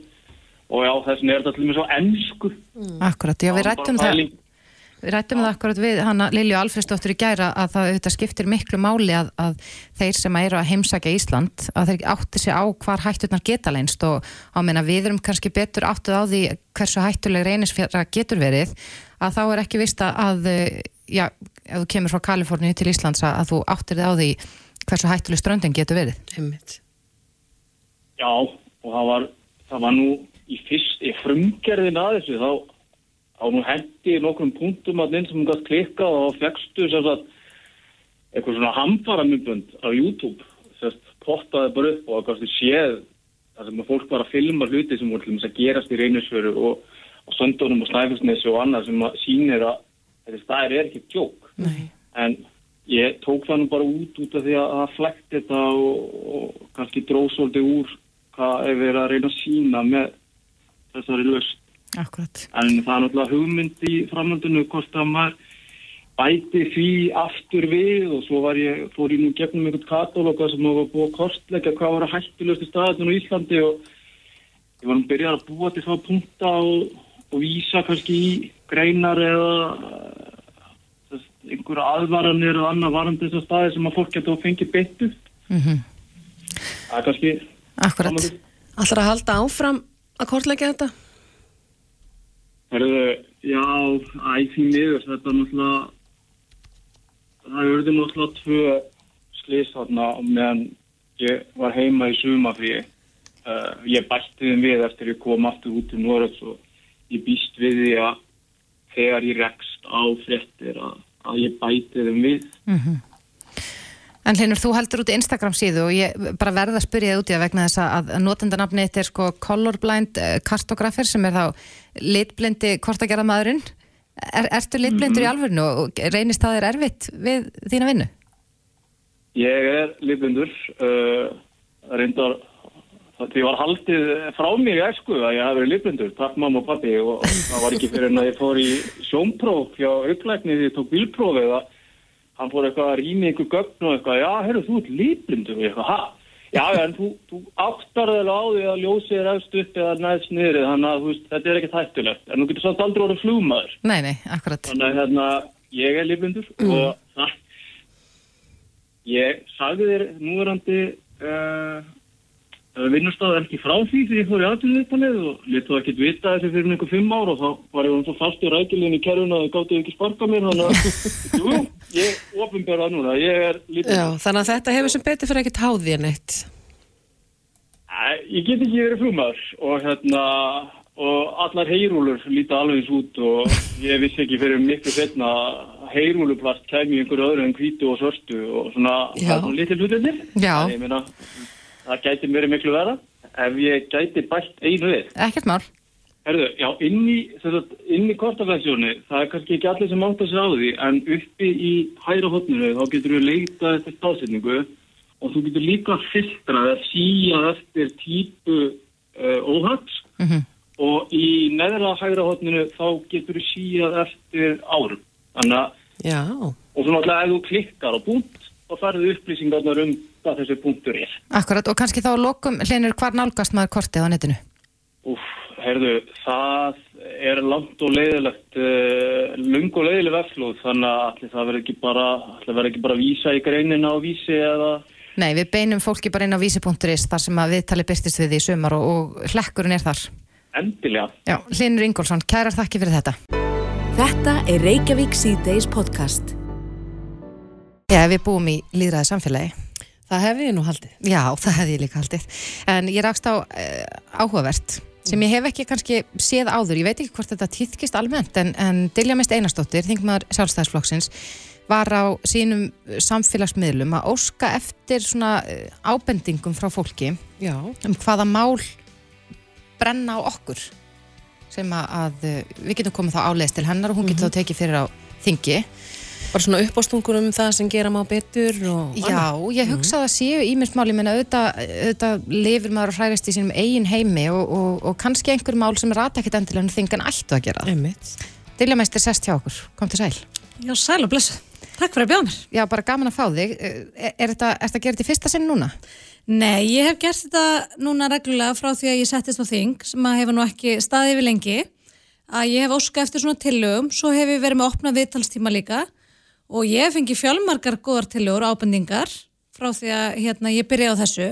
og já, þessin er þetta allir með svo ennsku. Akkurat, já, við rættum það. Við rættum það akkurat við hana Lilju Alfredsdóttur í gæra að það auðvitað skiptir miklu máli að, að þeir sem eru að heimsækja Ísland að þeir átti sig á hvar hætturnar geta leinst og á meina við erum kannski betur áttuð á því hversu hættuleg reynisfjara getur verið að þá er ekki vist að já, ef þú kemur frá Kaliforníu til Íslands að, að þú áttir þið á því hversu hættuleg ströndin getur verið. Einmitt. Já, og það var, það var nú í fyrst, í frumgerðin að þessu þá á nú hendi nokkrum punktum að neins sem hún gætt klikka og fegstu eitthvað svona hamfaramyndbönd á YouTube. Sérst pottaði bara upp og gæstu séð þar sem fólk var að filma hluti sem voru að gerast í reynisfjöru og, og söndunum og snæfisnesi og annað sem að sýnir að þessi staðir er ekki tjók Nei. en ég tók það nú bara út út af því að það flekti þetta og, og kannski dróðsóldi úr hvað er verið að reyna að sína með þessari löst Akkurat. en það er náttúrulega hugmynd í framhaldinu hvort að maður bæti því aftur við og svo var ég, fór ég nú gegnum einhvern katalóga sem var búið að kostleika hvað var að hættulegustu staðinu í Íslandi og ég var nú byrjað að búa til það punta og, og vísa kannski í greinar eða uh, einhverja aðvaranir og annað varandi þessar staði sem að fólk getur að fengi betu Mm það er kannski Akkurat. Ætlar að halda áfram að kortleggja þetta? Herðu, já, æ, því miður, þetta er náttúrulega, það verður náttúrulega tvö slís þarna meðan ég var heima í sumafríi. Uh, ég bætti þeim við eftir ég kom aftur út til Norröks og ég býst við því að þegar ég rekst á fréttir að, að ég bætti þeim við. En Linur, þú heldur út í Instagram síðu og ég bara verða að spyrja þið út í það vegna þess að notendanafni þetta er sko colorblind eh, kartografir sem er þá litblindi kortagerðamaðurinn. Er, ertu litblindur í alvörinu og reynist það er erfitt við þína vinnu? Ég er lífbundur, uh, reyndar, því var haldið frá mig esku að ég hef verið lífbundur, takk mamma og pappi og það var ekki fyrir en að ég fór í sjónpróf hjá auklækni því ég tók bílprófið að hann fór eitthvað að rýna einhver gögn og eitthvað, já, herru, þú ert lífblindur og eitthvað, ha? Já, já, en þú, þú áttar þér á því að ljósið er efst upp eða næst niður, þannig að veist, þetta er ekkert hættulegt, en þú getur samt aldrei orðið flugmaður. Nei, nei, akkurat. Þannig að hérna, ég er lífblindur og það, ég sagði þér núverandi uh, vinnustáð ekki frá því þegar ég fór í aðtunniðpanið og létt þú ekkert vita þessi fyrir einhver fimm ár og þá var ég um svo fast í rækjulegin í kerfuna að þau gáttu ekki sparka mér þannig að, <laughs> jú, ég ofinbera núna, ég er lítið. Já, þannig að þetta hefur sem betur fyrir ekkert háðið en eitt. Æ, Ég get ekki verið flugmaður og hérna, og allar heyrúlur líta alveg eins út og ég vissi ekki fyrir miklu setna heyrúluplast í einhverju öðru en hvítu og svörstu og svona. Það gæti verið miklu vera ef ég gæti bætt einu við. Ekkert mál. Herðu, já, inn í, í kortaflæsjónu, það er kannski ekki allir sem átt að sér á því, en uppi í hæra hotninu þá getur við leitað eftir stafsetningu og þú getur líka filtrað að síja eftir típu uh, óhags Mm og í neðra hæra hotninu þá getur við síjað eftir árum. Þannig að, og svo náttúrulega ef þú klikkar á punkt, þá færðu upplýsingarnar um hvað þessi punktur er. Akkurat, og kannski þá lokum, Linur, hvar nálgast maður kortið á netinu? Úf, heyrðu, það er langt og leiðilegt, uh, lung og leiðileg veflóð, þannig að allir það verður ekki bara, allir verður ekki bara að vísa í greinina á vísi eða... Nei, við beinum fólki bara inn á vísi.is þar sem að viðtali byrtist við því í sumar og, og hlekkurinn er þar. Endilega. Já, Hlinur Ingólfsson, kærar þakki fyrir þetta. Þetta er Reykjavík C-Days podcast. Já, við búum í líðræði samfélagi. Það hefði ég nú haldið. Já, það hefði ég líka haldið. En ég rakst á uh, áhugavert sem ég hef ekki kannski séð áður. Ég veit ekki hvort þetta týðkist almennt en, en Dilja Mist Einarstóttir, þingmaður sjálfstæðisflokksins, var á sínum samfélagsmiðlum að óska eftir svona uh, ábendingum frá fólki Já. um hvaða mál brenna á okkur sem að, að uh, við getum komið þá áleiðst til hennar og hún getur þá tekið fyrir á þingi. Bara svona uppástungur um það sem gera má betur og Já, ég hugsa að séu ímyndmáli menn auðvitað, auðvitað lifir maður að hræðast í sínum eigin heimi og, og, og kannski einhver mál sem rata ekkit endilega en þingan ættu að gera. Einmitt. Diljameistir sest hjá okkur, kom til sæl. Já, sæl og blessu. Takk fyrir að bjóða mér. Já, bara gaman að fá þig. Er, er þetta, er þetta gerðið í fyrsta sinn núna? Nei, ég hef gert þetta núna reglulega frá því að ég settist á þing sem að hefur nú ekki staðið við lengi að ég hef óska eftir svona tillögum svo hef ég verið með opna viðtalstíma líka og ég fengi fjölmargar góðar tillögur og ábendingar frá því að hérna, ég byrja á þessu.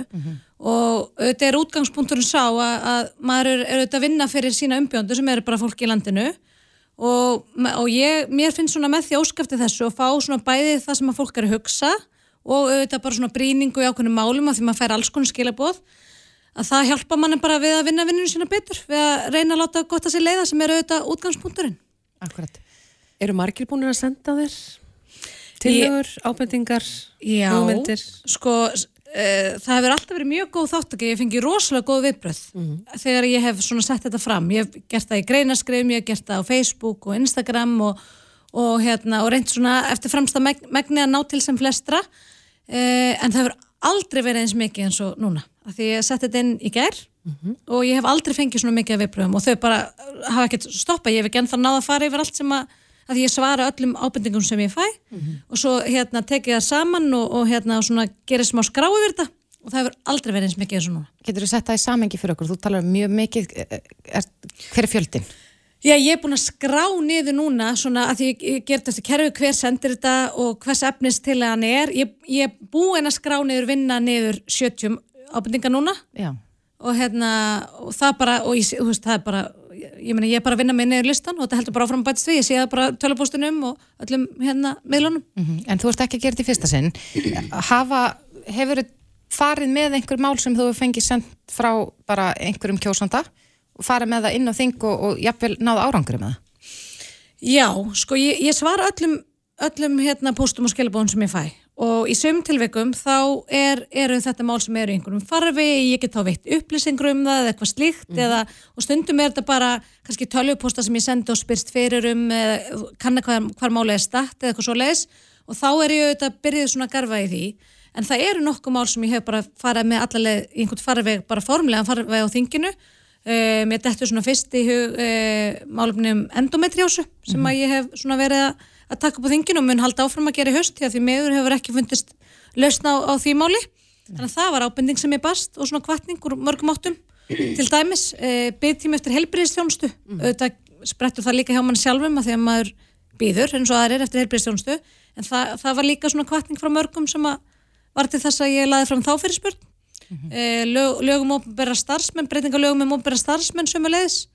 Og auðvitað er útgangspunkturinn sá að, að maður er, er auðvitað að vinna fyrir sína umbjöndu sem eru bara fólk í landinu. Og, og ég, mér finnst svona með því óskafti þessu og fá svona bæði það sem að fólk er að hugsa og auðvitað bara svona brýningu í ákveðnum málum að því maður fær alls konar skilaboð að það hjálpa manni bara við að vinna vinninu sína betur við að reyna að láta gott að sér leiða sem er auðvitað útgangspunkturinn. Akkurat. Eru margir búin að senda þér tillögur, ábendingar, Já, hugmyndir? sko uh, það hefur alltaf verið mjög góð þáttöki ég fengi rosalega góð viðbröð þegar ég hef svona sett þetta fram. Ég hef gert það í greinaskrifum, ég hef gert það á Facebook og Instagram og, og, hérna, og reynd svona eftir framsta meg, megni að ná til sem flestra. Uh, en það hefur aldrei verið eins mikið eins og núna. Af því ég sett þetta inn í gær og ég hef aldrei fengið svona mikið viðbröðum og þau bara hafa ekkert stoppað, ég hef ekki ennþá náða að fara yfir allt sem að að ég svara öllum ábendingum sem ég fæ og svo hérna tekið það saman og, og hérna svona gerir smá skrá yfir þetta og það hefur aldrei verið eins mikið eins og núna. Getur þú sett það í samengi fyrir okkur? Þú talar mjög mikið, er, hver er fjöldin? Já, ég er búin að skrá niður núna svona að ég, ég gerði eftir kerfi hver sendir þetta og hvers efnis til að hann er. Ég, ég er búin að skrá niður, vinna niður 70 ábendinga núna Já. og hérna og það bara, og ég, þú veist, það er bara ég meina ég er bara að vinna með niður listan og þetta heldur bara áfram að bætast við, ég sé það bara tölupóstunum og öllum hérna miðlunum. Mm En þú ert ekki að gera þetta í fyrsta sinn. Hafa, hefur farið með einhver mál sem þú fengið sendt frá bara einhverjum kjósanda og farið með það inn á þing og, og jafnvel náða árangri með það? Já, sko ég, ég svara öllum, öllum hérna póstum og skilabóðum sem ég fæ og í söm tilveikum þá er, eru þetta mál sem eru í einhverjum farfi, ég get þá veitt upplýsingur um það eða eitthvað slíkt eða, og stundum er þetta bara kannski tölvupósta sem ég sendi og spyrst fyrir um eða kanna hvað, hvað málið er statt eða eitthvað svo leiðis og þá er ég auðvitað byrjuð svona garfa í því. En það eru nokkuð mál sem ég hef bara farið með allaveg í einhvern farveg, bara formlega farveg á þinginu. Mér dettur svona fyrst í hug uh, málumni um endometriósu sem að ég hef svona verið að að taka upp á þinginu og mun halda áfram að gera í höst því að því meður hefur ekki fundist lausna á, á því máli. Þannig að það var ábending sem ég bast og svona kvartning úr mörgum áttum. <clears throat> Til dæmis e, byggtími eftir helbriðstjónustu mm. auðvitað sprettur það líka hjá mann sjálfum að því að maður býður eins og er eftir helbriðstjónustu en það, það var líka svona kvartning frá mörgum sem að var til þess að ég laði fram þá fyrir spurn mm -hmm. e, lög, lögum óbera starfsmenn breytinga lögum um óbera starfsmenn sömulegis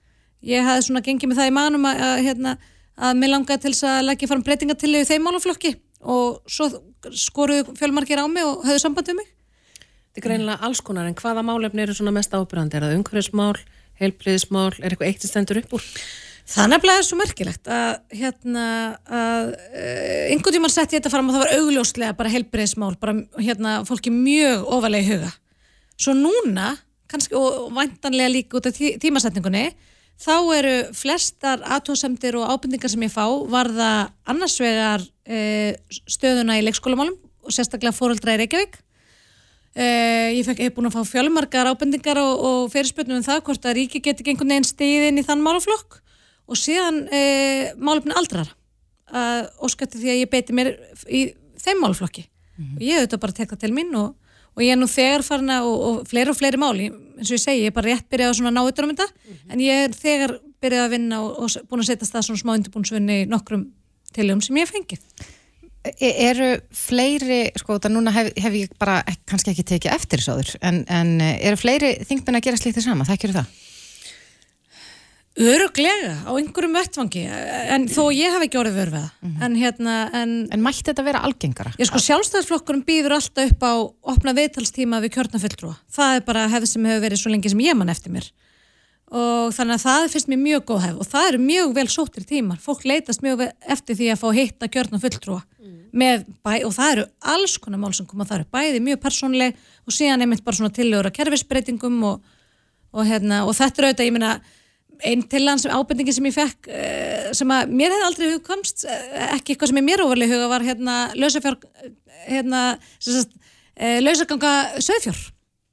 ég hafði svona gengið með það í manum að, að hérna að mér langaði til þess að leggja fram breytingatillegu þeim málaflokki og svo skoruðu fjölmarkir á mig og höfðu samband við mig. Þetta er greinilega alls konar en hvaða málefni eru svona mest ábyrðandi? Er það umhverfismál, heilbriðismál, er eitthvað eitt sem stendur upp úr? Það er nefnilega svo merkilegt að hérna að uh, einhvern tíma sett ég þetta fram og það var augljóslega bara heilbriðismál, bara hérna fólki mjög ofalega í huga. Svo núna, kannski og væntanlega líka út af tí tímasetningunni þá eru flestar aðtóðsemdir og ábyrningar sem ég fá varða annars vegar e, stöðuna í leikskólamálum og sérstaklega fóröldra í Reykjavík. E, ég fekk, hef búin að fá fjölmargar ábyrningar og, og fyrirspötnum um það hvort að ríki geti ekki einhvern veginn stiðin í þann málaflokk og síðan e, málefni aldrar óskatti því að ég beiti mér í þeim málaflokki mm -hmm. og ég auðvitað bara tekka til mín og og ég er nú þegar farin að, og, og fleiri og fleiri máli, eins og ég segi, ég er bara rétt byrjað að svona ná yttur um þetta, en ég er þegar byrjað að vinna og, og búin að setja stað svona smá undirbúnsvinni nokkrum tilum sem ég hef fengið. E- Eru fleiri, sko, þetta núna hef, hef ég bara kannski ekki tekið eftir þessu áður, en, en eh, eru fleiri þingmenn að gera slíkt þið sama, þekkir það? Öruglega á einhverjum vettvangi. En þó ég hef ekki orðið vör við það. En hérna en, En mætti þetta vera algengara? ég sko sjálfstæðsflokkurum býður alltaf upp á opna viðtalstíma við kjörnafulltrúa það er bara hefð sem hefur verið svo lengi sem ég mann eftir mér. Og þannig að það finnst mér mjög góð hefð. Og það eru mjög vel sóttir tímar. Fólk leitast mjög eftir því að fá að hitta kjörnafulltrúa með bæ og það eru alls konar mál sem koma það eru bæði mjög persónleg og síðan hérna, er einn til hans ábendingi sem ég fekk eh, sem að mér hefði aldrei hugkomst eh, ekki eitthvað sem er mér óvarlega huga var hérna lausafjár hérna, sem sagt, eh, lausaganga söðfjár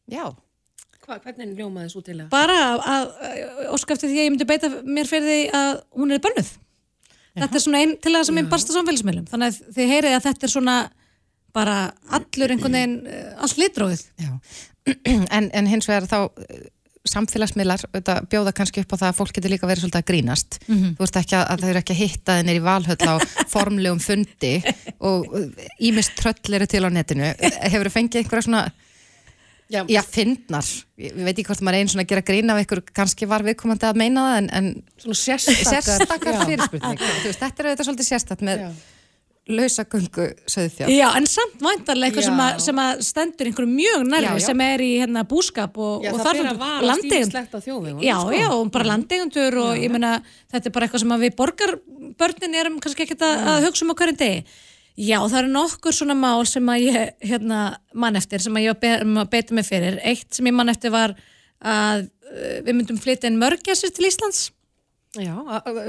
Já. Hva, hvernig ljómaði þessu til að? bara að, að óska eftir því að ég myndi beita mér fyrir því að hún er bönnuð þetta er svona einn til að sem einn barsta samfélagsmiðlum þannig að þið heyrið að þetta er svona bara allur einhvern veginn eh, allt litróið Já. <clears throat> en, en hins vegar þá eh, samfélagsmiðlar bjóða kannski upp á það að fólk getur líka verið svolítið að grínast. Þú veist ekki að, að þau eru ekki að hitta þennir í valhöll á <laughs> formlegum fundi og ímist tröll eru til á netinu. Hefur þú fengið einhverja svona Já, já, fyndnar, ég veit ekki hvort maður er einn svona að gera grín af ykkur, kannski var viðkomandi að meina það en, en svona sérstakar. sérstakar fyrirspurning veist, þetta er auðvitað svolítið sérstakt með Já. Lausagöngu söðfjár Já, en samt væntarlega eitthvað sem, Já. að- sem að stendur einhverju mjög nærri Já, já. sem er í hérna, búskap og, Já, og það þar fyrir að fyrir vara landegund þjóðvegum. Já, sko. já, og bara landeigundur og ég meina, þetta er bara eitthvað sem að við borgarbörnin erum kannski ekkert að, að hugsa um á hverjum degi. Já, það eru nokkur svona mál sem að ég hérna, mann eftir, sem að ég var um að beita mig fyrir. Eitt sem ég mann eftir var að uh, við myndum flytja inn mörgjæsir til Íslands. Já,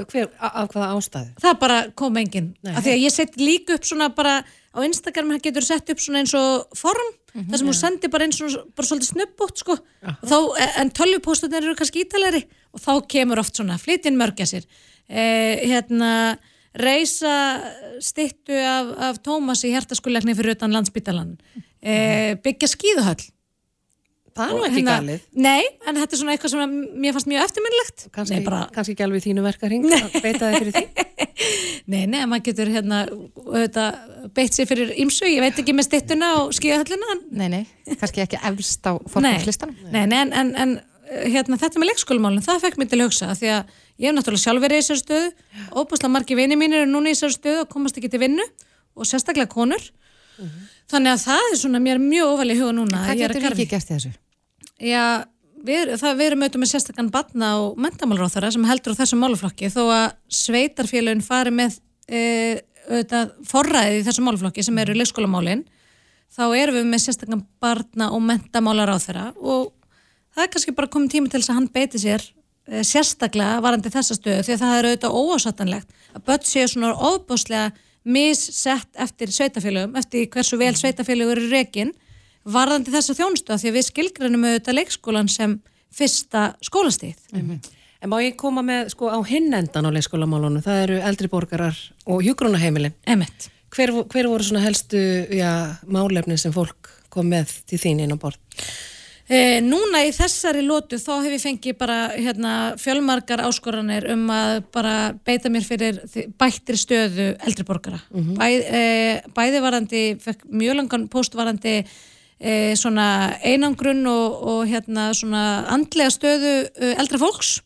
hver, af hvaða ástæðu? Það bara kom enginn. Af því að ég seti líka upp svona bara á Instagram getur sett upp svona eins og form þar sem hún sendir bara eins og bara svolítið snöppbútt sko. Þá, en tölvupóstunir eru kannski ítalegri og þá kemur oft svona flytinn mörgja sér. Eh, hérna reysa styttu af, af Tómas í hjertaskulegni fyrir utan landsbytalan. Eh, byggja skíðuhöll. Það er nú ekki hérna- galið. Nei, en þetta er svona eitthvað sem mér fannst mjög eftirminnlegt. Kanski, bara, kannski ekki alveg þínu verkaring að beita þig fyrir því. <laughs> Nei, nei, maður getur hérna beitt sér fyrir ímsu, ég veit ekki með stittuna og skíðahöllina Nei, nei, kannski ekki efst á Nei, forkvæmslistanum nei, nei, en, en, en hérna, þetta með leikskólamálinn, það fekk mér til að hugsa því að ég hef náttúrulega sjálf verið í þessari stöðu óbúslega margi vini mínir eru núna í þessari stöðu og komast ekki til vinnu og sérstaklega konur þannig að það er svona mér mjög óvæli huga núna að Hvað er getur karfi. ríkið gert þessu? Já, við, það, við erum auðvitað með sérstakann batna og mentamálráþara sem heldur á þessum máluflokki þó að sveitarfélagin fari með e, auðvitað forræði í þessum máluflokki sem eru leikskólamálin þá erum við með sérstakann barna og mentamálaráþara og það er kannski bara komið tími til þess að hann beiti sér e, sérstaklega varandi þessa stöðu því að það er auðvitað óásattanlegt að börn séu svona ofbáslega missett eftir sveitafélögum, eftir hversu vel sveitafélögur eru rekin varðandi þessa þjónustu af því að við skilgrænum auðvitað leikskólan sem fyrsta skólastíð. En má ég koma með sko á hinn endan á leikskólamálunum, það eru eldri borgarar og hjúgrunaheimilin. Emmett. Hver, hver voru svona helstu já, málefni sem fólk kom með til þín inn á borð? E, núna í þessari lótu þá hef ég fengið bara hérna, fjölmargar áskoranir um að bara beita mér fyrir bættri stöðu eldri borgara. Bæ, e, bæði varandi, mjög langan postvarandi e, svona einangrun og, og hérna svona andlega stöðu e, eldra fólks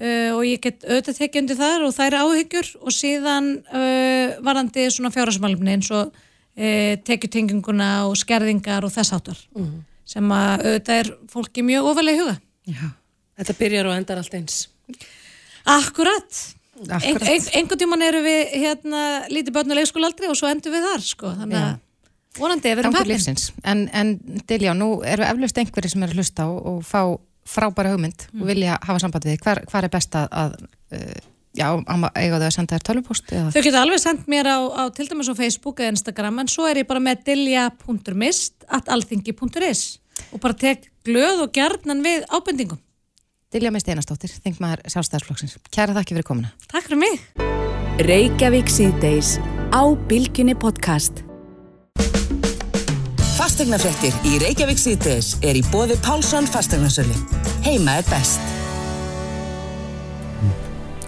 uh, og ég get auðvitað tekið undir þar og þær áhyggjur og síðan uh, varandi svona fjárhagsmálumni eins og uh, tekjutenginguna og skerðingar og þess áttar sem að auðvitað er fólki mjög ofalega huga. Já. Þetta byrjar og endar allt eins. Akkurat. Akkurat. Ein, ein, einhvern tíman eru við hérna lítið börn og leikskólaldri og svo endur við þar sko. Þannig að vonandi við erum Gangur lífsins. En, en Diljá, nú eru eflaust einhverjir sem eru að hlusta og, og fá frábæra hugmynd Mm. og vilja hafa samband við þig. Hvar, hvar er best að, að uh, já, eiga þau að senda þér tölvupost? eða? Þau geta alveg sendt mér á, á til dæmis á Facebook eða Instagram en svo er ég bara með dilja.mist at alþingi.is og bara tek glöð og gjarnan við ábendingum. Dilja með Steinastóttir, þingmaður sjálfstæðarflokksins. Kæra þakki fyrir komuna. Takk fyrir mig. Reykjavík síðdeis á Bilginni podcast. Fastegnafréttir í Reykjavík síðdeis er í bóði Pálsson fastegnasölu. Heima er best.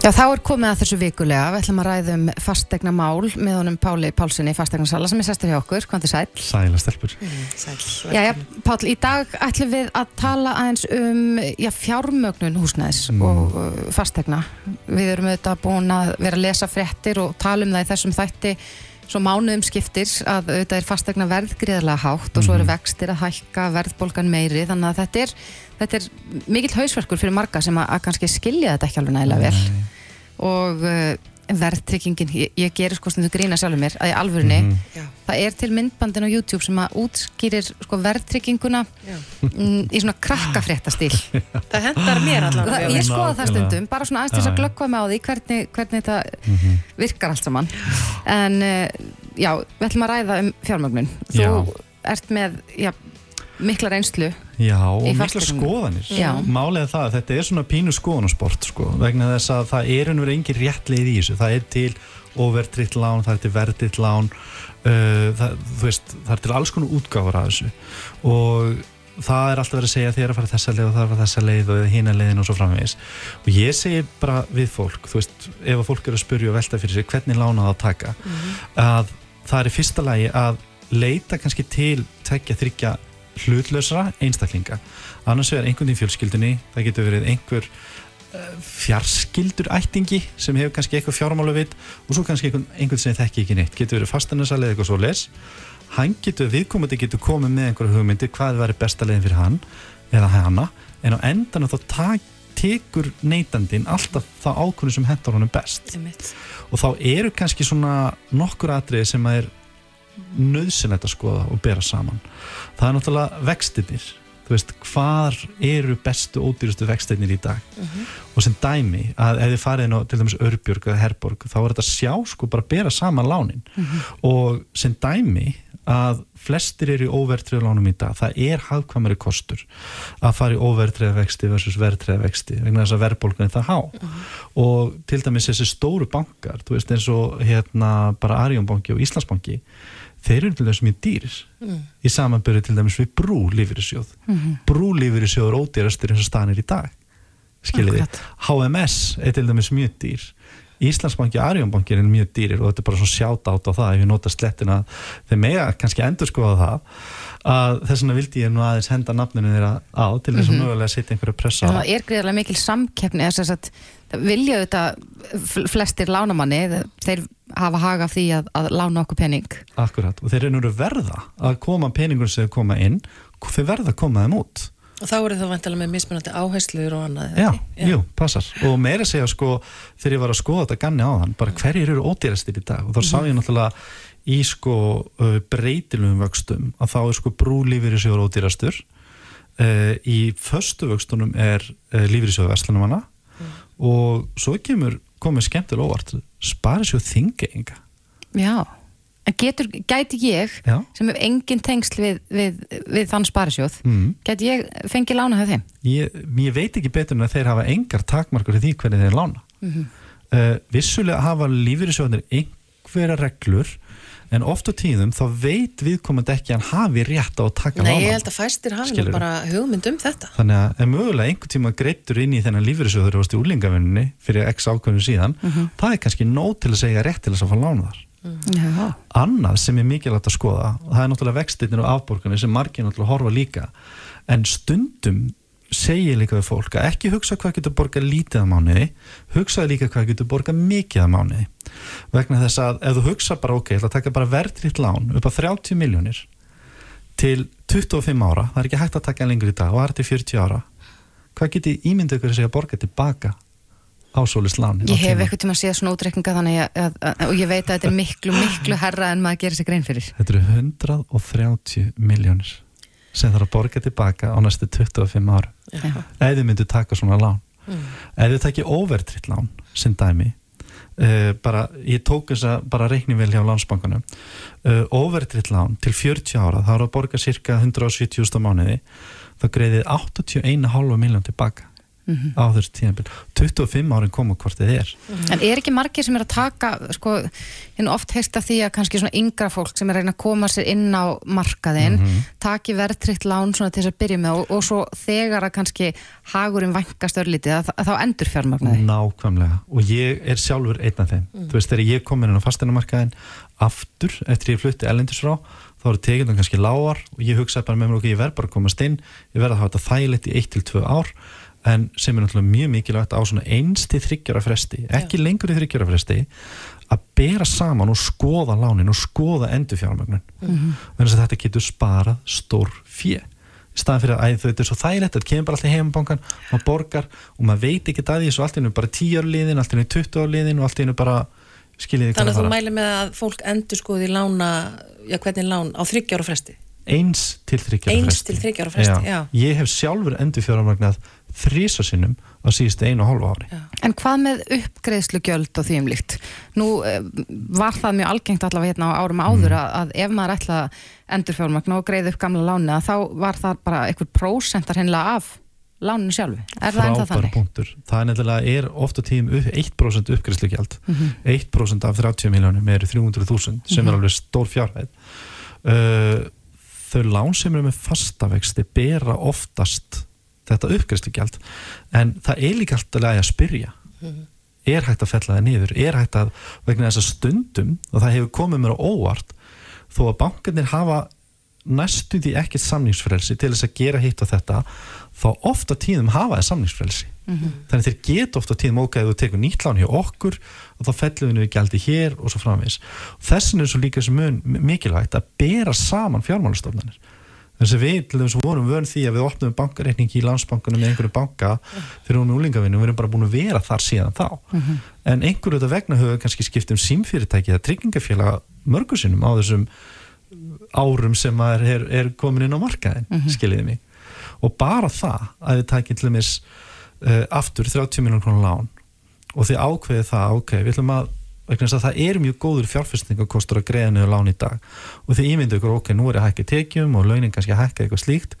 Já, þá er komið að þessu vikulega. Við ætlum að ræða um fastegna mál með honum Páli Pálssoni, fastegnarsala sem er sestur hjá okkur. Hvað er sæl? Sæla stelpur. Sæl, Já, já, Pál, í dag ætlum við að tala aðeins um já, fjármögnun húsnæðis Mm. og uh, fastegna. Við erum auðvitað búin að vera að lesa fréttir og tala um það í þessum þætti svo mánuðum skiptir að auðvitað er fastegna verð gríðarlega hátt og svo eru vextir að hækka verðbólgan meiri þannig að þetta er, þetta er mikill hausverkur fyrir marga sem að, að kannski skilja þetta ekki alveg nægilega vel. Og verðtryggingin, ég, ég gerir sko stundu grína sjálfur mér að í alvörinni Já. það er til myndbandin á YouTube sem að útskýrir sko verðtrygginguna Já. mm, í svona krakkafréttastíl <laughs> Það hendar mér allan Það- ég skoða það stundum, bara svona Já, að glöggva mig á því hvernig, hvernig þetta virkar allt saman. En uh, já, við ætlum að ræða um fjármögnun. Þú Já. ert með já, mikla reynslu Já, og mikla skoðanir. Er það að þetta er svona pínu skoðanasport, sko, vegna þess að það er ennur engin rétt leið í þessu. Það er til overtritt lán, það er til verditt lán, uh, það, veist, það er til alls konar útgáfur af þessu. Og það er alltaf verið að segja þér að fara þessa leið og það er að fara þessa leið og hina leiðin og svo framvegis. Og ég segi bara við fólk, þú veist, ef að fólk eru að spurja og velta fyrir sig hvernig lána það að taka, að það er í fyrsta lagi að leita kannski til tekja þryggja hlutlausra einstaklinga. Annars vegar einhvern í fjölskyldunni það getur verið einhver uh, fjarskildur ættingi sem hefur kannski eitthvað fjármálu vit og svo kannski einhvern, einhvern sem þekki ekki neitt. Getur verið fastanarsalið eitthvað svo les hann getur, viðkomandi getur komið með einhverja hugmyndir hvað væri besta leiðin fyrir hann eða hana, en á endan þá tak, tekur neytandin alltaf það ákvörðu sem hentar honum best. Og þá eru kannski svona nokkur atriði sem að er nöðsynlegt að skoða og bera saman. Það er náttúrulega vextinir þú veist, hvar eru bestu ódýrustu vextinir í dag? Og sem dæmi að ef þið farið inn á til dæmis Örbjörg eða Herborg þá er þetta sjá sko bara bera saman lánin. Og sem dæmi að flestir eru í óvertriða lánum í dag. Það er hafkvæmari kostur að fara í óvertriða vexti versus vertriða vexti vegna þess að verðbólgan er það há. Og til dæmis þessi stóru bankar þú veist eins og hérna bara Arjónbanki og Íslandsbanki þeir eru til dæmis mjög dýris í samanbyrju til dæmis við brú lífyrirsjóð brú lífyrirsjóð er ódýrastur eins og staðan er í dag skiljiði, HMS er til dæmis mjög dýr. Íslandsbanki og Arjónbanki er mjög dýrir og þetta er bara svona sjátt át á það ef ég nota slettina. Þeir mega kannski endur skoða það að þess vegna vildi ég nú aðeins henda nafninu þeirra á til þess að mögulega setja einhverja pressa á. Það er greiðarlega mikil samkeppni þess að vilja þetta flestir lánamanni, þeir hafa haga af því að, að lána okkur pening. Akkurat, og þeir eru verða að koma peningur sem þeir koma inn þeir verða að koma þeim út. Og þá eru það vantilega með mismunandi áherslur og annað. Já, ekki? jú, passar. Og meira segja sko þegar ég var að skoða þetta ganni á þann bara hverjir eru ódýrastir í dag? Og þá sá ég náttúrulega í sko breytilum vöxtum að þá er sko brúlífyrir sjóður ódýrastur. Uh, í föstu vöxtunum er uh, lífyrir verslunumanna og svo kemur komið skemmtilega óvart spari sjóð þingeinga Já, en getur, gæti ég Já. sem hef engin tengsl við, við, við þann sparisjóð mm. gæti ég fengið lána hjá þeim? Ég, ég veit ekki betur en að þeir hafa engar takmarkur í því hvernig þeir lána. Uh, vissulega hafa lífyrirsjóðanir einhverja reglur en oft á tíðum þá veit viðkomandi ekki að hann hafi rétt á að taka Nei, ég held að fæstir hafi bara hugmynd um þetta. þannig að mögulega einhver tíma greittur inn í þennan lífyrirsjóður og í úlingavinninni fyrir x ákveðinu síðan það er kannski nóg til að segja rétt til þess að fá lána þar. Já, annað sem er mikilvægt að skoða og það er náttúrulega vextirnir og afborganir sem margir náttúrulega horfa líka en stundum segir líka við fólk að ekki hugsa hvað getur borgað lítið að mánuði hugsaði líka hvað getur borgað mikið að mánuði. Vegna þess að ef þú hugsa bara ok, ég ætla að taka bara verðriðt lán upp á 30 miljónir til 25 ára, það er ekki hægt að taka lengur í dag og það er til 40 ára hvað getur ímyndið ykkur að segja að borga tilbaka á svolist láni ég hef eitthvað tíma að séð svona útreikninga þannig að, að, að, og ég veit að þetta er miklu, miklu herra en maður gerir sér grein fyrir Þetta eru 130 miljónir sem þarf að borga tilbaka á næstu 25 ára Já. ef þið myndu taka svona lán. Ef þið takki overtritt lán sem dæmi uh, bara, ég tók þess að bara reikni vel hjá landsbankunum uh, overtritt lán til 40 ára þá er að borga cirka 170.000 á mánuði þá greiðið 81,5 miljón tilbaka á þessu tíðanbíl 25 árin koma hvort þið er. En er ekki margir sem er að taka, sko, hinn oft heist af því að kannski svona yngra fólk sem er að reyna að koma sér inn á markaðinn, taki verðtrykt lán svona til þess að byrja með og, og svo þegar að kannski hagurinn vænkast örlítið að, að þá endur fjármagnaði. Nákvæmlega. Og ég er sjálfur einn af þeim. Þú veist þegar ég kom inn á fasteinamarkaðin aftur eftir ég flutti ellendis frá þá eru tekjum kannski lágar og ég hugsaði bara með mér ok, ég verð bara að komast inn ég verð að hafa þetta þægilegt í 1-2 ár en sem er náttúrulega mjög mikilvægt á svona einsti þryggjara fresti ekki lengur í þryggjara fresti að bera saman og skoða lánin og skoða endurfjármögnun. Mm -hmm. þetta getur sparað stór fjö í staðan fyrir að þetta er svo þægilegt þetta kemur bara alltaf heimabankan, maður borgar og maður veit ekki að því, svo allt í einu bara 10 ára liðin allt í einu 20 ára liðin og allt í einu bara skiljiði Þannig að þú mæli með að fólk endur skoði lána, já hvernig lán á þryggjára fresti eins til þryggjara Eins fresti til þriggja ára fresti, já. ég hef sjálfur endurfjármagnað þrísa sinnum á síðustu einu og hálfa ári. En hvað með uppgreðslugjöld og því um líkt? Nú eh, var það mjög algengt allavega hérna á árum áður að, að ef maður ætla að endur fjármagna og greiða upp gamla láni að þá var það bara einhver prósentar hennilega af láninu sjálfu. Er það ennþá þannig? punktur það er nefnilega er ofta tíðum upp 1% uppgræslugjald Mhm. 1% af 30 miljónum eru 300.000 sem er alveg stór fjárhæð uh, þau lán sem eru með fastavexti bera oftast þetta uppgræslugjald en það er líka alltaf að spyrja. Er hægt að fella það niður? Er hægt að vegna þess að stundum og það hefur komið mér á óvart þó að bankarnir hafa næstu því ekkert samningsfrelsi til þess að gera hitt og þetta þá ofta tíðum hafa það samningsfrelsi. Þannig að þeir geta ofta tíðum ef þú tekur nýtt lán hjá okkur og þá fellum við niður gjaldi hér og svo framvegis. Þessin er svo líka sem mun mikilvægt að bera saman fjármálastofnanir þess að við þess að vorum vön því að við opnum bankareikningi í landsbankunum með einhverju banka fyrir hún úlingavinnu og við erum bara búin að vera þar síðan þá. En einhverju þetta vegna höfum við kannski skipt um símfyrirtæki eða tryggingafélaga mörgusinnum á þessum árum sem maður er, er komin inn á markaðin skiljiði mig. Og bara það að þið takið til dæmis uh, aftur 30 miljón krónar lán og þið ákveðið það, ok, við ætlum að vegna þess að það er mjög góður fjárfestingakostur að greiða niður lán í dag. Og þið ímyndu ykkur, ok, nú er ég að hækka tekjum og launin kannski að hækka eitthvað slíkt.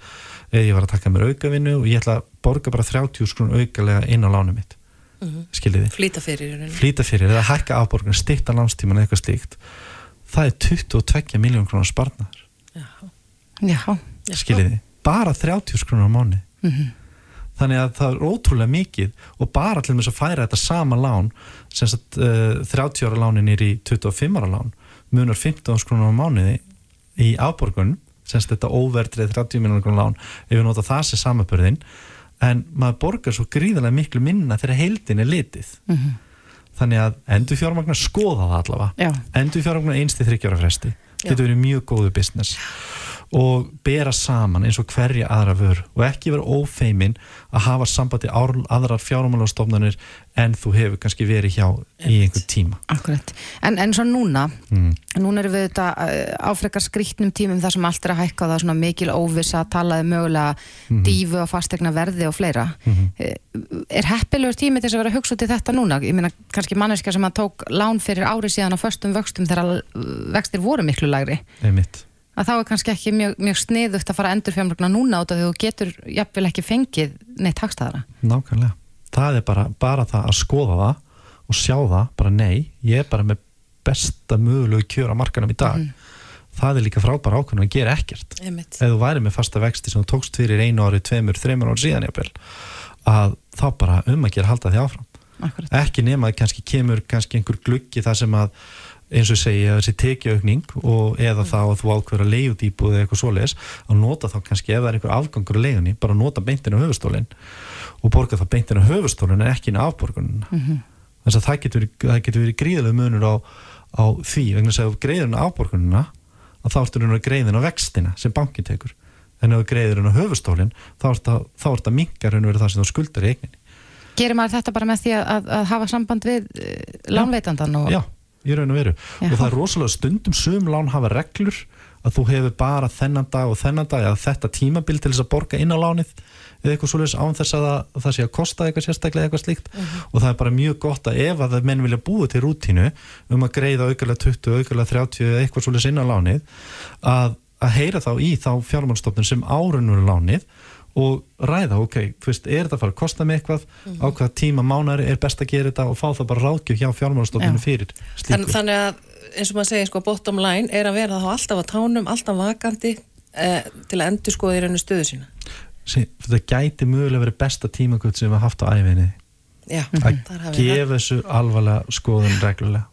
Eða ég var að taka mér aukavinnu og ég ætla að borga bara 30 skrún aukalega inn á lánum mitt. Mm -hmm. skiljiði, Flýta fyrir flýta fyrir eða hækka afborgun, styrta lánstíman eitthvað slíkt. Það er 22 miljón krónar sparnar Já. skiljiði, bara 30 skrúnar á mánu Mhm. þannig að það er ótrúlega mikið og bara til þess að færa þetta sama lán sagt uh, 30 ára lánin er í 25 ára lán munar 15 skrúnar á mánuði í afborgun sem sagt þetta óvertrið 30 miljonar krónar lán ef við nota það sem samabörðin en maður borgar svo gríðarlega miklu minna þegar heildin er litið. Mhm. þannig að endur fjármagnar skoða það allavega. Já. endur fjármagnar einsti þryggjára fresti. Getur verið mjög góðu business og bera saman eins og hverja aðra vör og ekki vera ófeimin að hafa sambandi aðrar fjármálastofnanir en þú hefur kannski verið hjá í einhver tíma Akkurat. En, en svo núna, mm. núna erum við þetta uh, áfrekar skrýtnum tímum þar sem allt er að hækka og það er svona mikil óvissa, talaði mögulega dífu og fastegna verði og fleira. Mhm. Eh, Er heppilegur tími til þess að vera hugsa út í þetta núna? Ég meina, kannski manneska sem að tók lán fyrir ári síðan á föstum vöxtum þegar vextir voru miklu lægri. einmitt Að þá er kannski ekki mjög, mjög sniðugt að fara að endur fjármagna núna út af því þú getur jafnvel ekki fengið neitt hagstæðara. Nákvæmlega. Það er bara, bara það að skoða það og sjá það, bara nei, ég er bara með besta mögulegu kjör á markanum í dag. Það er líka frábæra ákveðin að gera ekkert. Einmitt. Ef þú væri með fasta vexti sem þú tókst fyrir einu ári, tveimur, þreimur ári síðan jafnvel, að þá bara um að gera halda því áfram. Akkurat. Ekki nema að kannski kemur kannski einhver gluggi það sem að eins og að þessi tekjaaukning og eða þá að þú ákveður að leiðut íbúið eða eitthvað svoleiðis að nota þá kannski ef það er einhver afgangur að leiðunni bara nota beintin á höfustólinn og borga þá beintin á höfustólinn en ekki inn á afborgunina. Mhm. þess að það getur, það getur verið gríðlega munur á, á því. Vegna að ef greiður inn á afborgunina að þá ertu raun að greiðin á vextina sem bankin tekur. En ef þú greiður inn á höfustólinn þá ert að, þá ert að minka raun og verið það sem þú skuldar í eigninni. Gerir maður þetta bara með því að, að, að hafa samband við uh, lánveitandan og... Já, í raun og veru. Já. og það er rosalega stundum sum lán hafa reglur að þú hefur bara þennan dag og þennan dag eða þetta tímabil til þess að borga inn á lánið eða eitthvað svoleiðis án þess að það, sé að kosta eitthvað sérstaklega eitthvað slíkt. Og það er bara mjög gott að ef að menn vilja búa til rútínu um að greiða aukulega 20, aukulega 30 eða eitthvað svoleiðis inn á lánið að, að heyra þá í þá fjármálstofnun sem árunur lánið og ræða, ok, þú veist, er þetta að fara að kosta mig eitthvað, Mhm. á hvaða tíma mánari er best að gera þetta og fá það bara ráðgjöf hjá fjármálastofnunum Já. fyrir Þann, þannig að eins og maður segir sko bottom line er að vera þá alltaf á tánum, alltaf vakandi eh, til að endur skoða í rauninu stöðu sína Sí, þetta gæti mögulega verið besta tímakvöld sem við haft á æfinni Já, að þar hafið það. gefa þessu alvarlega skoðun reglulega.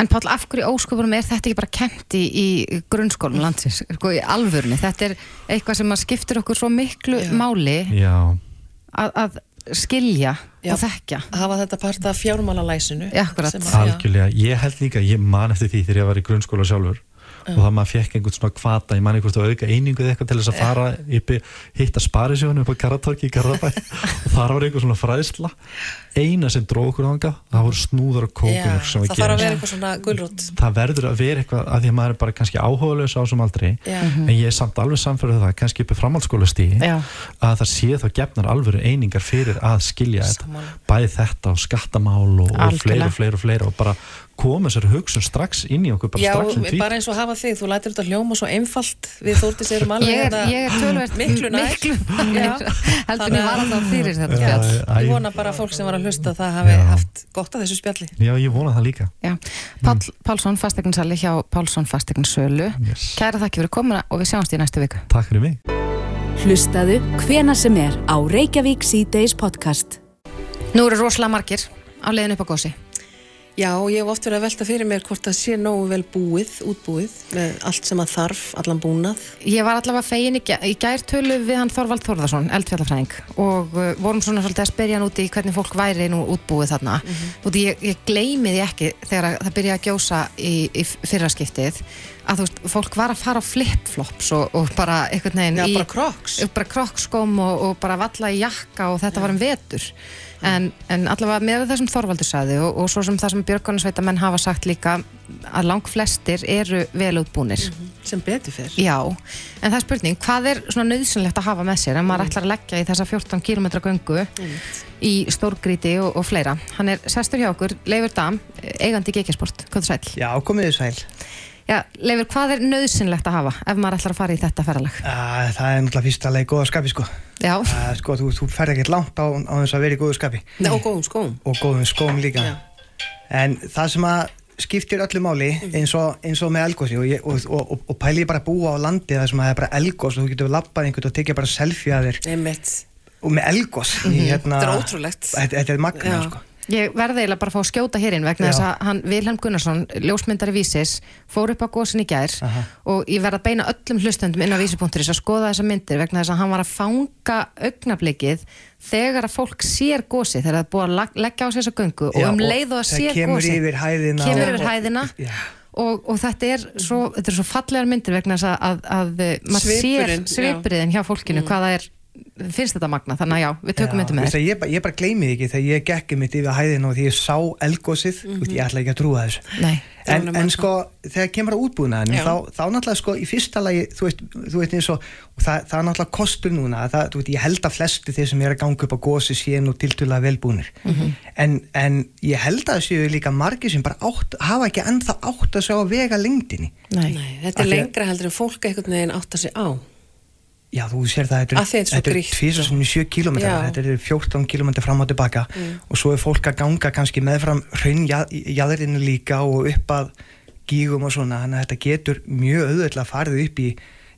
En Páll, af hverju ósköpunum er þetta ekki bara kent í, í grunnskólum landsins, sko í alvörni? Þetta er eitthvað sem að skiptir okkur svo miklu máli Já, að, að skilja Já. og þekkja. Að hafa þetta part af fjármálalæsinu Já, að- já. algjörlega, ég held líka ég man eftir því þegar ég var í grunnskóla sjálfur og það maður fekk einhvern svona kvata ég man einhvern að auka einingu eða eitthvað til þess að fara uppi, hitta sparisjónu upp á Karatorki í Garðabæ. <laughs> Og þar var einhver svona fræðsla. Eina sem dróð okkur ánga það voru snúðar og kókunur Já, það þarf að vera eitthvað svona gulrót. Það verður að vera eitthvað að því að maður er bara kannski áhugaðlaus á þessum aldrei Já. en ég er samt alveg samfærið það kannski uppi framhaldsskóla Já. að það sé þá gefnar alvöru einingar fyrir að skilja Sammála. þetta. bæði þetta og skattamál og, og fleira og fleira og fleira og bara koma þessari hugsun strax inn í okkur bara Já, strax um tvít bara eins og hafa þig, þú lætir þetta hljóma svo einfalt við þórtis erum alveg Ég er, þetta ég er tölvert miklu nær miklu Já. <laughs> heldur að- var alltaf fyrir þetta Já, spjall. Æ, Ég vona bara að fólk sem var að hlusta það hafi Já. haft gott af þessu spjalli Já, ég vona það líka Já. Páll Pálsson, fastegninsali hjá Pálsson fastegninsölu. yes. Kæra þakki fyrir komuna og við sjáumst í næstu viku. Takk fyrir mig Hlustaðu hvena sem er á Reykjavík C-Days podcast. Nú eru rosalega margir á leiðin upp á gósi. Já, ég hef oft verið að velta fyrir mér hvort það sé nógu vel búið, útbúið með allt sem að þarf, allan búnað Ég var allavega fegin í, gær, í gærtölu við hann Þorvald Þórðarsson, eldfjallafræðing og uh, vorum svona svolítið að spyrja hann úti í hvernig fólk væri nú útbúið þarna mm -hmm. ég, ég gleymi því ekki þegar að það byrjaði að gjósa í, í fyrraskiptið að þú veist, fólk var að fara á flip-flops og, og bara einhvern veginn Já, í bara Crocs. bara krokkskóm og, og bara valla í jakka og þetta var um vetur en, en allavega með það sem Þorvaldur sagði og, og svo sem það sem Björgunarsveita menn hafa sagt líka að lang flestir eru vel útbúnir. Sem betur fyrr Já, en það er spurning, hvað er svona nöðsynlegt að hafa með sér ef maður ætlar að leggja í þessa 14 km göngu í stórgríti og, og fleira? Hann er sestur hjá okkur, Leifur Dam eigandi í Geikjasport, hvað er sæl? Já, komið þið sæl. Já, Leifur, hvað er nöðsynlegt að hafa ef maður ætlar að fara í þetta ferralag? Uh, það er náttúrulega fyrst alveg í góða skapi, sko. Já, Uh, sko, þú, þú ferð ekkert langt á, á þess að vera í góðu skapi. Nei, og góðum skóm Og góðum skóm líka. Já. En það sem að skiptir öllu máli eins og, eins og með elgósi og, ég- og, og, og, og pæli ég bara að búa á landi þar sem að það er bara elgós og þú getur lappað einhvern og tekið bara selfie að þér Einmitt. og með elgós í hérna Þetta er ótrúlegt. þetta, þetta er magna sko ég verði eiginlega bara að fá að skjóta hér inn vegna þess að hann, Vilhelm Gunnarsson, ljósmyndari vísis fór upp á gósin í gær Aha. og ég verð að beina öllum hlustendum inn á vísi.is að skoða þessa myndir vegna þess að hann var að fanga augnablikið þegar að fólk sér gósi þegar það er búið að leggja á sér þessa göngu og um og leið og að sér kemur gósi yfir hæðina kemur og- yfir hæðina Já. og, og þetta er svo, þetta er svo fallegar myndir vegna þess að, að, að eh, maður sér svipuriðin hjá fólkinu hvað það er, finnst þetta magna þannig að já, við tökum myndir með veist þér að ég, ég bara gleymi því ekki þegar ég gekk mitt yfir hæðina og því ég sá elgósið mm ég ætla ekki að trúa þessu Nei. en, en sko þegar kemur að útbúðnaðinu Já. þá, þá náttúrulega sko í fyrsta lagi þú veist, þú veist eins og það, það er náttúrulega kostur núna það, þú veit, ég held að flesti þeir sem er að ganga upp á gósi séu nú tiltölulega velbúnir Mhm. en, en ég held að það séu líka margir sem bara átt, hafa ekki ennþá átt að sjá að vega lengdinni Nei. Nei, þetta er að- lengra heldur en fólk einhvern veginn átta sig á Já, þú sér það, þetta er svo þetta er grýtt, tvisar sem 7 km, þetta er 14 km fram og tilbaka. Og svo er fólk að ganga kannski meðfram hraunjæðrinu líka og upp að gígum og svona, þannig að þetta getur mjög auðvitað farið upp í,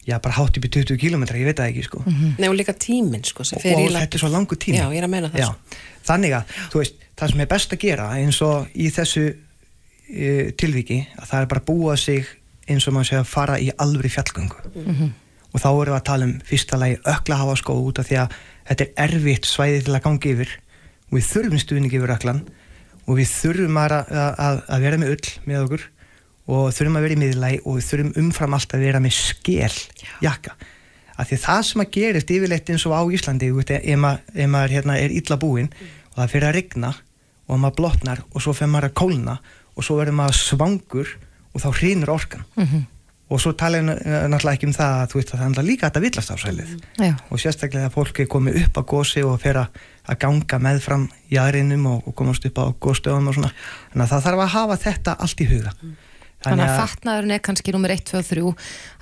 já, bara hátt upp í 20 km, ég veit það ekki, sko. Nei, og líka tíminn sko sem fer í og lappir. þetta er svo langu tími. Já, ég er að meina það Já, sko. þannig að, þú veist, það sem er best að gera eins og í þessu e, tilviki, að það er bara að búa sig eins og maður segja að fara í alvöru fjallgöngu og þá erum við að tala um fyrsta lagi ökla hafa skó út af því að þetta er erfitt svæði til að ganga yfir. Og við þurfum stuðning yfir öklan og við þurfum að, að, að vera með ull með okkur og þurfum að vera í miðlægi og við þurfum umfram allt að vera með skel jakka. Af því það sem að gerist yfirleitt eins og á Íslandi ef maður, hérna, er illa búinn og það fyrir að rigna og maður blotnar og svo fyrir maður að kólna og svo verður maður svangur og þá hrinur orkan og svo tala ég náttúrulega ekki um það að þú veist að það er líka þetta villast ásælið Já. og sérstaklega að fólk er komið upp á gósi og fer að að ganga meðfram jæðrinum og, og komast upp á góðstöðum og svona. Þannig að það þarf að hafa þetta allt í huga. Þannig að fatnaðurinn er kannski nummer 1, 2, 3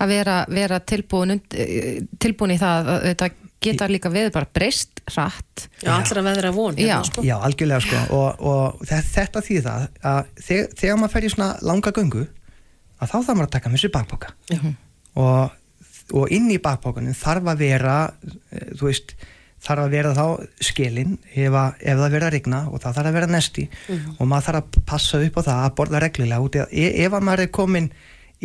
að vera, vera tilbúin, eh, tilbúin í það að þetta geta líka við bara breyst hratt. Já, allra veðra von Já. hérna, sko. Já, algjörlega sko. Og, og þe- þetta þýð það að þegar, þegar maður fer í svona langa göngu að þá þarf maður að taka með sér bakpoka. Og, og inn í bakpokanum þarf að vera eh, þú veist, þarf að vera þá skilin ef, að, ef það verður að rigna og það þarf að vera nesti. Og maður þarf að passa upp á það að borða reglulega út ef, ef að maður er komin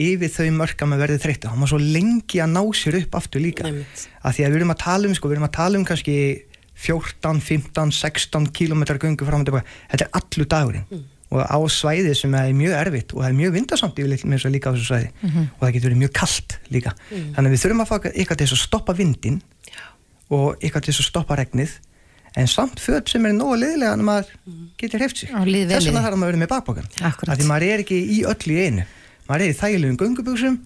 yfir þau mörk að maður verður þreytta þá maður svo lengi að ná sér upp aftur líka. Einmitt. að því að við erum að tala um sko, við erum að tala um kannski 14, 15, 16 kilometrar göngu fram og tilbaka, þetta er allur dagurinn og á svæði sem er mjög erfitt og það er mjög vindasamt yfirleitt með þess að líka á þessu svæði. Og það getur verið mjög kallt líka. Þannig að við þurfum að fá eitthvað til að stoppa vindin og eitthvað til að stoppa regnið. En samt föt sem er nógu liðlega en maður getur hreift sig. Þess vegna þarf maður að vera með bakbókan að því maður er ekki í öllu í einu. Maður er í þægilegum göngubuxum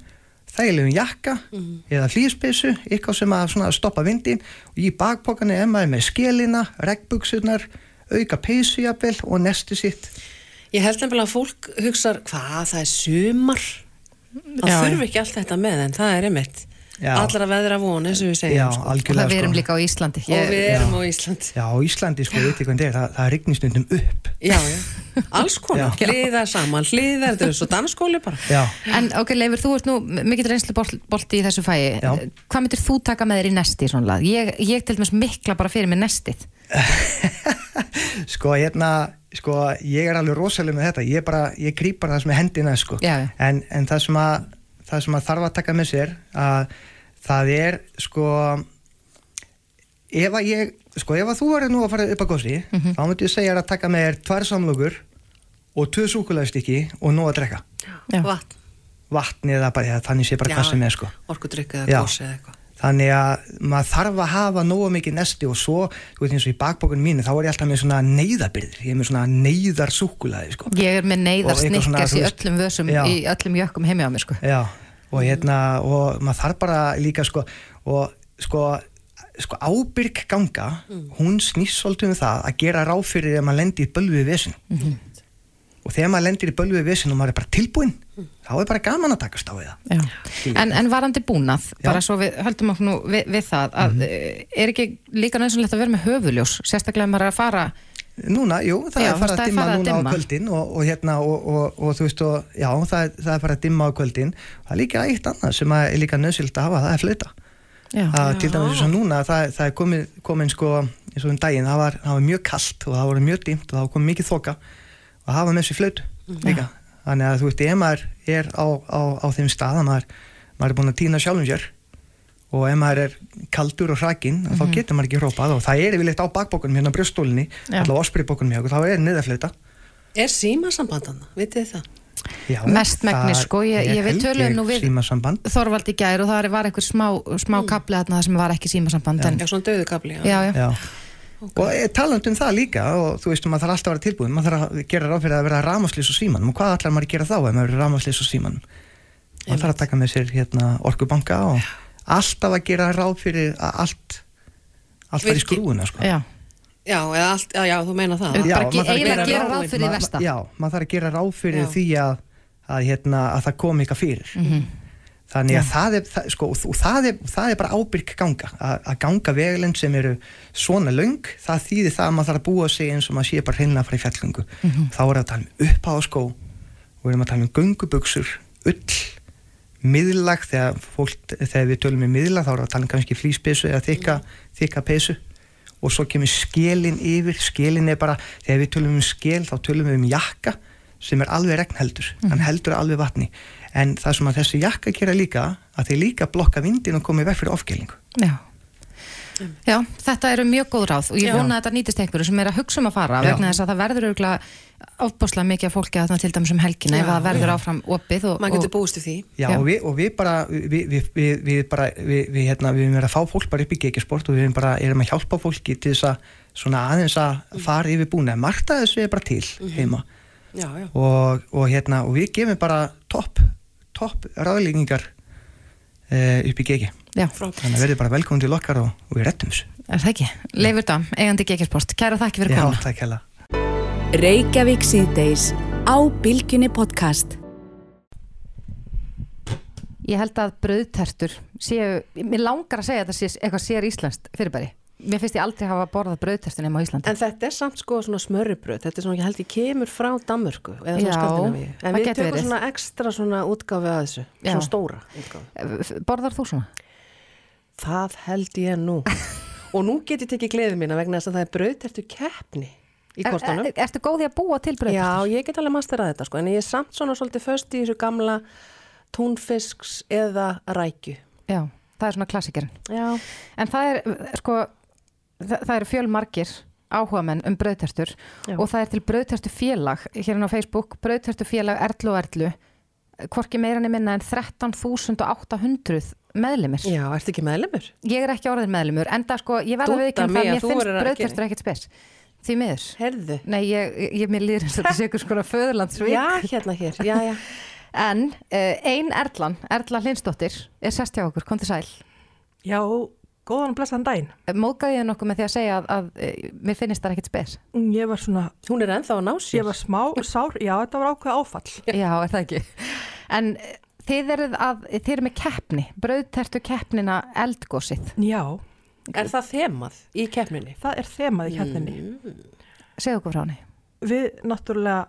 þægilegum jakka eða flýspissu eitthvað sem að stoppa vindin og í bakbókanu er maður með skelina regnbuxurnar, auka peysu jafnvel og nesti sitt Ég held nefnilega að fólk hugsa hvað, það er sumar? Það Já, þurfi ekki allt þetta með en það er einmitt Já. allra veðra von eins og við segjum Já, sko. og algjörlega það við erum sko. líka á Íslandi. Og við ég, erum á Ísland Já, á Íslandi sko, veit ég hvernig þetta er, það, það rignir stundum upp. Já, já, alls konar, Já. hliðar saman hliðar, þetta er svo dansskóli bara. Já, en ok Leifur, þú ert nú mikill reynslu bolti í þessu fæi. Já. hvað myndir þú taka með þér í nesti í svona lag? Ég, ég til dæmis mikla bara fyrir mig nestið <laughs> sko hérna sko ég er alveg rosalega með þetta. Ég bara, ég krýp bara það sem er hendina sko. En, en það sem að það sem að þarf að taka með sér að það er sko ef að ég sko ef að þú verður nú að fara upp að gósi þá myndi ég segja að taka með þér tvær samlokur og tvö súkulæðstykki og nú að drekka. Já. vatn, vatn eða bara, eða þannig sé bara hvað sem er sko. orkudrykk eða gósi eða eitthvað þannig að maður þarf að hafa nógu mikið nesti og svo, þú veit eins og í bakbókunum mínu þá er ég alltaf með svona neyðabyrðir ég er með svona neyðar súkulaði sko. ég er með neyðar Og eitthvað svona, snikkers þú í veist- öllum vössum Já. í öllum jökkum heimi á mér sko. Já, og hérna og maður þarf bara líka sko og sko, sko ábyrg ganga, hún snýst svolítið um það að gera ráð fyrir að maður lendir í bölvið vesin og þegar maður lendir í bölvið vesin og maður er bara tilbúinn þá er bara gaman að takast á við það. Já. En, en varandi búnað, Já. bara svo við höldum okkur nú við, við það, að mm er ekki líka nöðsynlegt að vera með höfuljós, sérstaklega ef maður er að fara Núna, jú, það Já, er farið það að dimma að núna dimma. á kvöldin og, og hérna og, og, og þú veist og já, það er, það er farið að dimma á kvöldin. Það er líka eitt annað sem að er líka nöðsilt að hafa, það er að til dæmis eins og núna, það, það er komin, komin sko, eins og um daginn, það var, það var mjög kallt og það var mjög dimmt og það var komið mikið þoka og það var með sér flautu líka, þannig að þú veist, ef maður er á, á, á þeim stað að maður, maður er búin að týna sjálfum sér og ef maður er kaldur og hrakinn þá getur maður ekki hrópað og það er yfirleitt á bakbókunum hérna á brjóstólinni, Já. alltaf ospribókunum hjá okkur, þá er niðurflöta Er símasambandan, vitið þið það? Já, Mestmegnis, það sko, ég- ég- töluðum ég nú við- símasamband. Þorvald í gær og það var einhver smá, smá kapli þarna þar sem var ekki símasamband en, Já, svona döðukabli já, já. Já. og e, talandi um það líka og þú veist, maður þarf alltaf að vera tilbúin maður þarf að gera ráð fyrir að vera rámaslis og símanum og hvað ætlar maður að gera þá ef maður er rámaslis og símanum maður þarf að taka með sér hérna, orkubanka og alltaf að gera ráð fyrir að allt allt var í skrúuna sko. já. Já, eða allt, já, já, þú meina það Já. bara maður þarf að gera ráð ráð fyrir ma- versta. já, maður þarf að gera ráð fyrir Já. því að, að, hérna, að það kom eitthvað fyrir Mhm. Þannig að það er, það, sko, og það, er, það er bara ábyrg ganga. Að, að ganga veglend sem eru svona löng, það þýðir það að maður þarf að búa sig eins og maður sé bara hreinlega að fara í fjallgöngu. Þá er það að tala um uppháðaskó og við erum að tala um göngubuxur ull, miðlag þegar, fólk, þegar við tölum um miðlag þá er það að tala um kannski flýspesu eða þykka, þykka pesu. Og svo kemur skelin yfir skelin er bara, þegar við tölum um skel þá tölum við um jakka sem er alveg regnheldur, hann heldur alveg vatni en það sem að þessi jakka gera líka að þeir líka blokka vindin og koma í veg fyrir ofgælingu Já. Já, þetta eru mjög góð ráð og ég vona að þetta nýtist einhverju sem er að hugsa um að fara Já. vegna þess að það verður örgulega ofbáslega mikið af fólki að til dæmis um helgina ef Já. það verður áfram opið og, Maður getur og, búist við því. Já, Já. Og, við, og við bara við, við, við, við bara við, við, hérna, við erum verið að fá fólk bara upp í gekisport og við erum bara erum að hjálpa fólki til þess að svona aðeins að fara yfir búna margt að þessu er bara til heima. Já, já, og, og hérna og við gefum bara topp topp ráðlíkingar uh, upp í geki Já, þannig að verðið bara velkomin til okkar og, og við rettum þessu. Er það ekki? Leifur Dam, eigandi Gekirsport, kæra þakki fyrir Já, komuna. takk hella. Reykjavík síðdeis á Bilginni podcast. Ég held að brauðtertur séu, mér langar að segja að þetta sé eitthvað sér íslenskt fyrirbæri. Mér finnst ég aldrei hafa borðað brauðtertur nema á Íslandi. En þetta er samt sko svona smörribröð, þetta er svona ekki held ég kemur frá Danmörku eða svona Skandinavíu. En við tökum verið. svona ekstra svona útgáfi að þessu, Já. svona stóra útgáfi. Borðar þú svona? Það held ég nú. Og nú get ég tekið gleðið mína vegna þess að það er brauðtertu keppni í Er, kortunum. er, ertu góð í að búa til brauðtertur? Já, ég get alveg masterað þetta sko, en ég er samt svona svolítið föst í þessu gamla túnfisks eða rækju. Já, það er svona klassikerinn. Já. En það er, sko, það, það eru fjölmargir áhugamenn um brauðtertur Já. og það er til brauðtertu félag hérna á Facebook, brauðtertu félag Erlu og Erlu hvorki meira niður minna en 13.800 meðlimir. Já, ertu ekki meðlimur? Ég er ekki orðin meðlimur, enda sko, ég verða við ekki Dúdda um mig það, að mér finnst gera. ekkert spes. Því miður. Herðu. Nei, ég, ég mér líður eins og þetta sé ykkur skona föðurlandsvík. Já, hérna hér, já, já. En uh, ein Erlan, Erla Hlinsdóttir, er sest hjá okkur, kom til sæl. Já, góðan og blessaðan daginn. Móðgæði ég nokkuð með því að segja að, að uh, mér finnist það ekkert spes. Ég var svona... Hún er ennþá að ná sér. Ég var smá sár, já, þetta var ákveð áfall. <laughs> Já, er það ekki. En eh, þið eruð að, þið eruð með keppni, brauðtertu keppnina eldgósið. Já. Er það þemað í keppninni? Það er þemað í keppninni. Mm. Segðu okkur frá henni. Við náttúrulega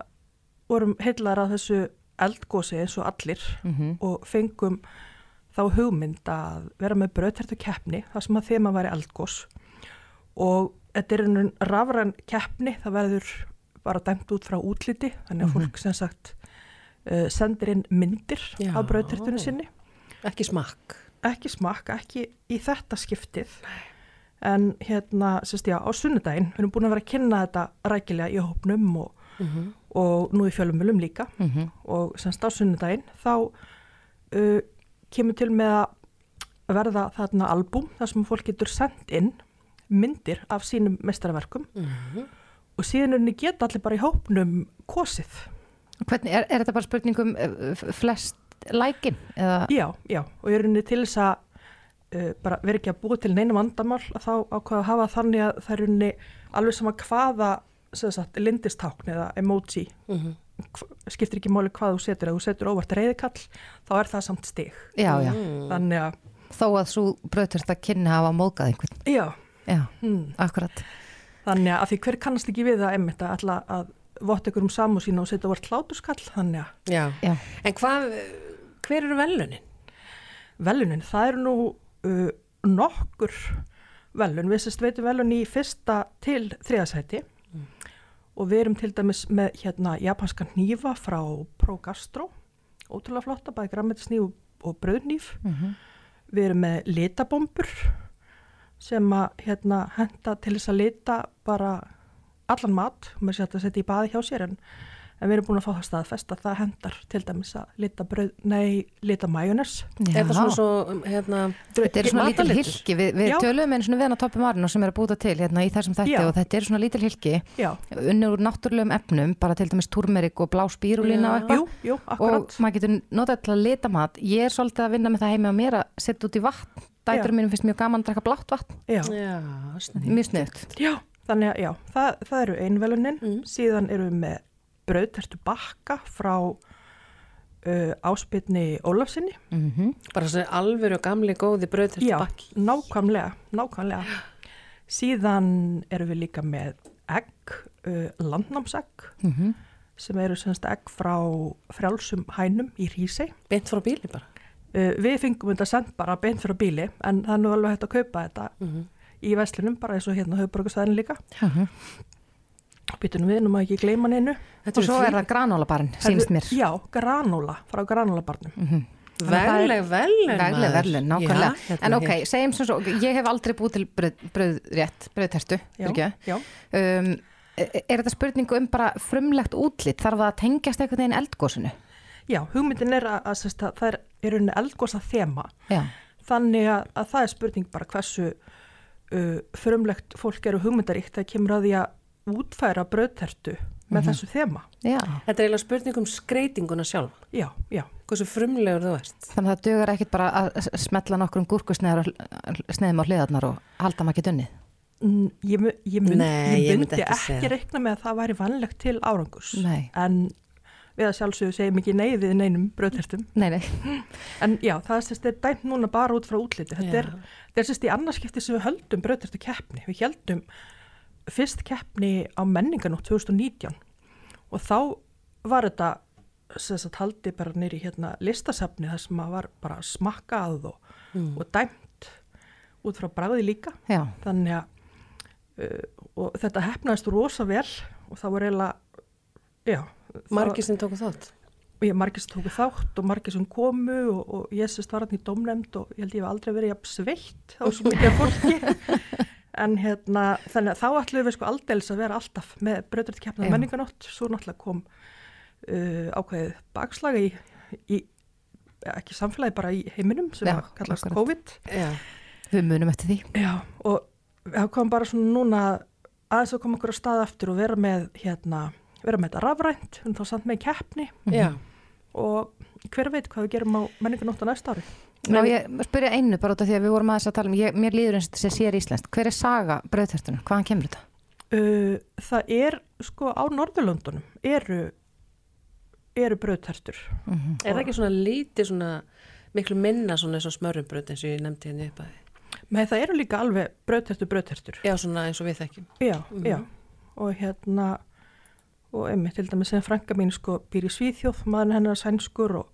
vorum heillar að þessu eldgósi eins og allir Mhm. og fengum þá hugmynd að vera með brauðtertu keppni, það sem að þema væri eldgós og þetta er einhvern rafræn keppni, það verður bara dæmt út frá útliti, þannig að Mhm. fólk sem sagt uh, sendir inn myndir Já. af brauðtertunni sinni. Ekki smakk. Ekki smakk, ekki í þetta skiptið. En hérna, sérst já, á sunnudaginn, við erum búin að vera að kynna þetta rækilega í hópnum og, Mhm. og nú í fjölumölum líka. Mhm. Og semst á sunnudaginn, þá uh, kemur til með að verða þarna albúm þar sem fólk getur sendt inn myndir af sínum mestarverkum Mhm. og síðan er henni geta allir bara í hópnum kosið. Hvernig, er, er þetta bara spurningum flest lækin? Eða? Já, já, og ég er henni til þess að uh, bara vera ekki að búa til neina vandamál að þá ákvaða að hafa þannig að það er henni alveg sama hvaða sem sagt, lindistákn eða emoji Mhm. hv- skiptir ekki máli hvað þú setur, ef þú setur óvart reyðikall þá er það samt stig Já, já. þannig að Þó að svo brauðterta kynni hafa móðgað einhvern. já, Já, hmm. akkurat. þannig að því hver kannast ekki við það emmitt að alla að votta ykkur um samu sína og setja óvart hláturskall þannig að Já. Já. En hvað, hver eru velunin? velunin, það eru nú uh, nokkur velun, við sérst veitum velun í fyrsta til þriðasæti og við erum til dæmis með hérna japanska hnífa frá ProGastro ótrúlega flotta, bæði grammetisnýf og, bröðnýf Mhm. við erum með litabombur sem að hérna henda til þess að lita bara allan mat, maður setja í baði hjá sér en, en við erum búin að fá það staðfest að það hendar til dæmis að lita bröð, nei, lita majónes Já. Er það svona svo, hérna, Þetta er svona lítil hilki, við, við Já. töluðum einu svona á toppi marinu sem er að búta til hérna í þessum þætti Já. og þetta er svona lítil hilki Já. unnur úr náttúrulegum efnum, bara til dæmis turmerik og blá spírulína og eitthvað Jú, jú, akkurat. og maður getur notað til að lita mat ég er svolítið að vinna með það heimi á mér að setja út í vatn, dætur Já. mínum finnst mjög gaman að drakka blátt vatn Já. Já, mjög sniðut Já, þannig að já, það, það eru einvelunin, síðan brauðtertu bakka frá uh, áspilni Ólafsinni. mm -hmm. Bara svo alvöru og gamli góði brauðtertu Já, bakki. nákvæmlega, nákvæmlega. Síðan eru við líka með egg, uh, landnámsegg, Mhm. sem eru semst egg frá frjálsum hænum í Hrísei. Beint frá bíli bara? Uh, við fengum þetta sendt bara beint frá bíli, en það er nú alveg hægt að kaupa þetta Mhm. í veslunum, bara eins og hérna höfbrukarsæðin líka. Mhm. Býtum við, nú má ekki gleyma neinu. og svo er það granólabarn, sínst mér Já, granóla, frá granólabarnum. Mhm. Vegleg verðlun, Vegleg maður. verðlun, nákvæmlega Já, En ok, segjum sem svo, ég hef aldrei búið til fyrirgefðu. já. um, Er er þetta spurningu um bara frumlegt útlit? Þarf það að tengjast einhvern veginn eldgósinu? Já, hugmyndin er að, að, að það er í rauninni eldgósa þema. Já. Þannig að, að það er spurning bara hversu uh, frumlegt fólk eru hugmyndaríkt þegar kemur að því að útfæra brauðtertu með Mhm. þessu þema. Já. Þetta er eiginlega spurning um skreitinguna sjálf. Já, já. Hversu frumlegur þú ert. Þannig að það dugar ekkit bara að smetla nokkrum gúrkusneiðum á hliðarnar og halda maður ekki dunnið. Mm, Ég, ég, mynd, Nei, ég ég myndi ekki ekki, reikna með að það væri vanlegt til árangus. Nei. En við að sjálfsögðu segjum ekki nei við neinum bröðtertum. Nei, nei. <laughs> En já, það er sérst, er dæmt núna bara út frá útliti. Þetta er, þetta er sérst í annarskipti sem við höldum bröðtertu keppni. Við heldum fyrst keppni á menninganótt 2019 og þá var þetta sérst að haldi bara nýri hérna listasafni þar sem að var bara smakkað og, Mm. og dæmt út frá bræði líka. Já. Þannig að uh, og þetta hefnaðist rosa vel og það voru eiginlega. Margir sem tóku þátt? Og ég margir sem tóku þátt og margir sem komu og, og ég sést var hann í domnemnd og ég held ég hef aldrei verið jafn sveitt á svo mikið fólki. <laughs> en hérna, þannig að þá ætlum við sko aldeilis að vera alltaf með bröðrætt keppnað menninganótt, svo náttúrulega kom uh, ákveðið bakslag í, í, ekki samfélagi bara í heiminum sem Já, kallast akkurat. COVID. Já. Við munum eftir því. Já, og það kom bara svona núna aðeins að koma okkur á stað aftur og vera með hérna, vera með þetta rafrænt, en þá samt með keppni. Já. Og hver veit hvað við gerum á menninganótt á næsta ári. Ná, ég spyrja einu bara út af því að við vorum aðeins að tala um, ég, mér líður eins og þetta sé íslenskt. Hver er saga bröðtertunum? Hvaðan kemur þetta? Uh, það er sko á Norðurlöndunum eru, eru bröðtertur. Mhm. Er það ekki svona lítið svona miklu minna svona eins og smörumbröð eins og ég nefndi henni upp að Með það eru líka alveg bröðtertur, bröðtertur. Já, svona eins og við þekkjum. Já, Mhm. já. Og hérna, og einmitt til dæmis sem frænka mín sko býr í Svíþjóð, maður hennar er sænskur og,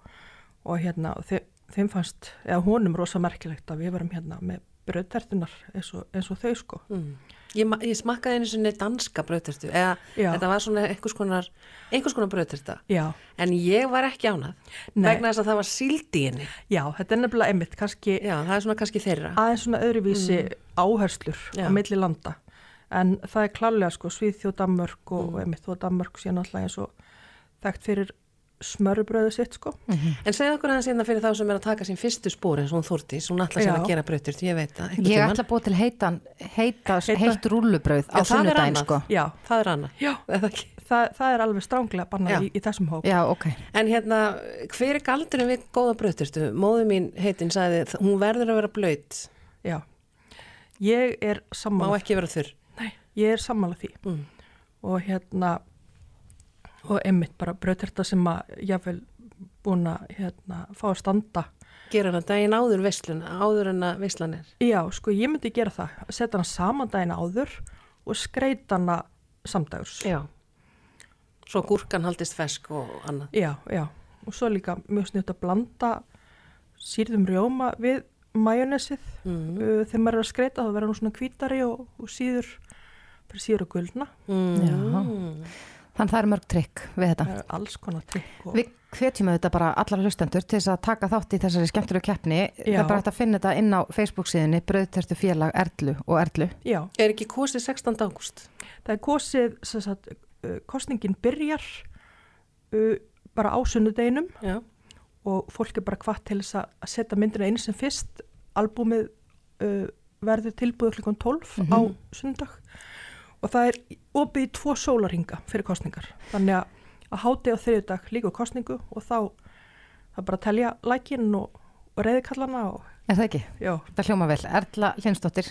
og hérna, og þe þeim fannst, eða honum rosa merkilegt að við varum hérna með bröðtertunar eins eins og þau sko. Mm. Ég, ég smakkaði einu sinni danska brauðtertu eða Já. þetta var svona einhvers konar einhvers konar brauðterta Já. en ég var ekki ánað Nei. vegna þess að það var síld í henni Já, þetta er nefnilega einmitt kannski Já, það er svona kannski þeirra aðeins svona öðruvísi Mm. áherslur Já. á milli landa en það er klálega sko Svíþjóð, Danmörk og, Mm. og einmitt og Danmörk síðan alltaf eins og þekkt fyrir smörubröðu sitt sko En segðu okkur aðeins einna fyrir þá sem er að taka sín fyrstu spór eins og hún Þórtís, hún ætla sér að gera brauðtertu, ég veit það Ég tímann. ætla að búa til heitan, heita, Heita- heitt rúllubrauð á annað. sko. Já, það er annað Já, það, það er alveg stránglega Já. bannað í, í þessum hóp Já, ok. En hérna, hver er galdurinn við góða brauðtertu? Móðu mín heitin sagði, hún verður að vera blöyt Já, ég er má sammála ekki vera þurr Nei, ég er sammála því Mm. og hérna og einmitt bara bröðterta sem að jáfnvel búin að hérna, fá að standa Gera hana daginn áður veisluna, áður en að veislan er Já, sko ég myndi gera það, setja hana saman daginn áður og skreita hana samdægurs. Já Svo gúrkan haldist fesk og annað Já, já. Og svo líka mjög sniðt að blanda sýrðum rjóma við majónesið. mm. Uh, þegar maður er að skreita þá verður hún svona hvítari og, og síður, fyrir síður og gulna. Mm. Þannig það er mörg trikk við þetta. Alls konar trikk. Og... Við hvetjum auðvitað bara allar hlustendur til þess að taka þátt í þessari skemmtilegu keppni. Það er bara hægt að finna þetta inn á Facebook síðunni Brauðtertu félag Erlu og Erlu. Já, Er ekki kosið 16. ágúst? það er kosið, sem sagt, uh, kostningin byrjar uh, bara á sunnudeginum Já og fólk er bara hvað til þess að að setja myndina inn sem fyrst albúmið uh, verður tilbúið klukkan 12 á sundag og það er opið í tvo sólarhinga fyrir kostningar þannig að að háti á þriðudag líka kostningu og þá það bara telja lækin og, og reyðikallana og Er það ekki? já, Það hljóma vel. Erla Hlinsdóttir,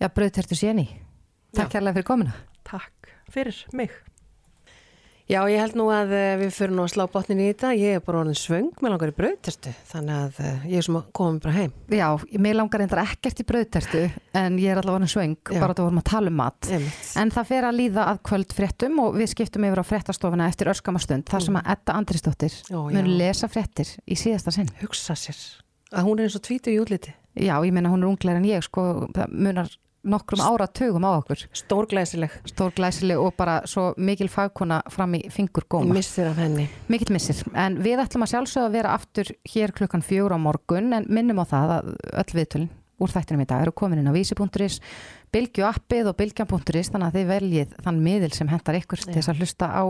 já, Brauðtertu séni. Takk Já. kærlega fyrir komuna. takk fyrir mig Já, ég held nú að uh, við fyrir nú að slá botnin í þetta. Ég er bara orðin svöng með langar í brauðtertu, þannig að uh, ég er sem að koma bara heim. Já, mér langar reyndar ekkert í brauðtertu en ég er allavega svöng, Já. bara það vorum að tala um mat. Einmitt. En það fer að líða að kvöld fréttum og við skiptum yfir á fréttastofuna eftir örskamastund þar sem að Edda Andrisdóttir mun lesa fréttir í síðasta sinn. Hugsa sér að hún er eins og tvítu í útliti. Já, ég meina hún er unglegar en ég sko, það munar nokkrum áratugum á okkur. Stórglæsileg. Stórglæsileg og bara svo mikil fagkona fram í fingur góma. Missir af henni. Mikill missir. En við ætlum að sjálfsögða að vera aftur hér klukkan fjögur á morgun en minnum á það að öll viðtölin úr þættinum í dag eru komin inn á vísi.is, bylgju appið og bylgjan.is þannig að þið veljið þann miðil sem hentar ykkur til þess að hlusta á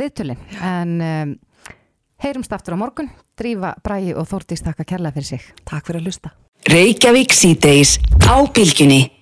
viðtölin. En um, heyrumst aftur á morgun, Drífa, Bræi og Þórdís takka kærlega fyrir sig. Takk fyrir að hlusta. Reykjavík síðdeis á bylgjunni.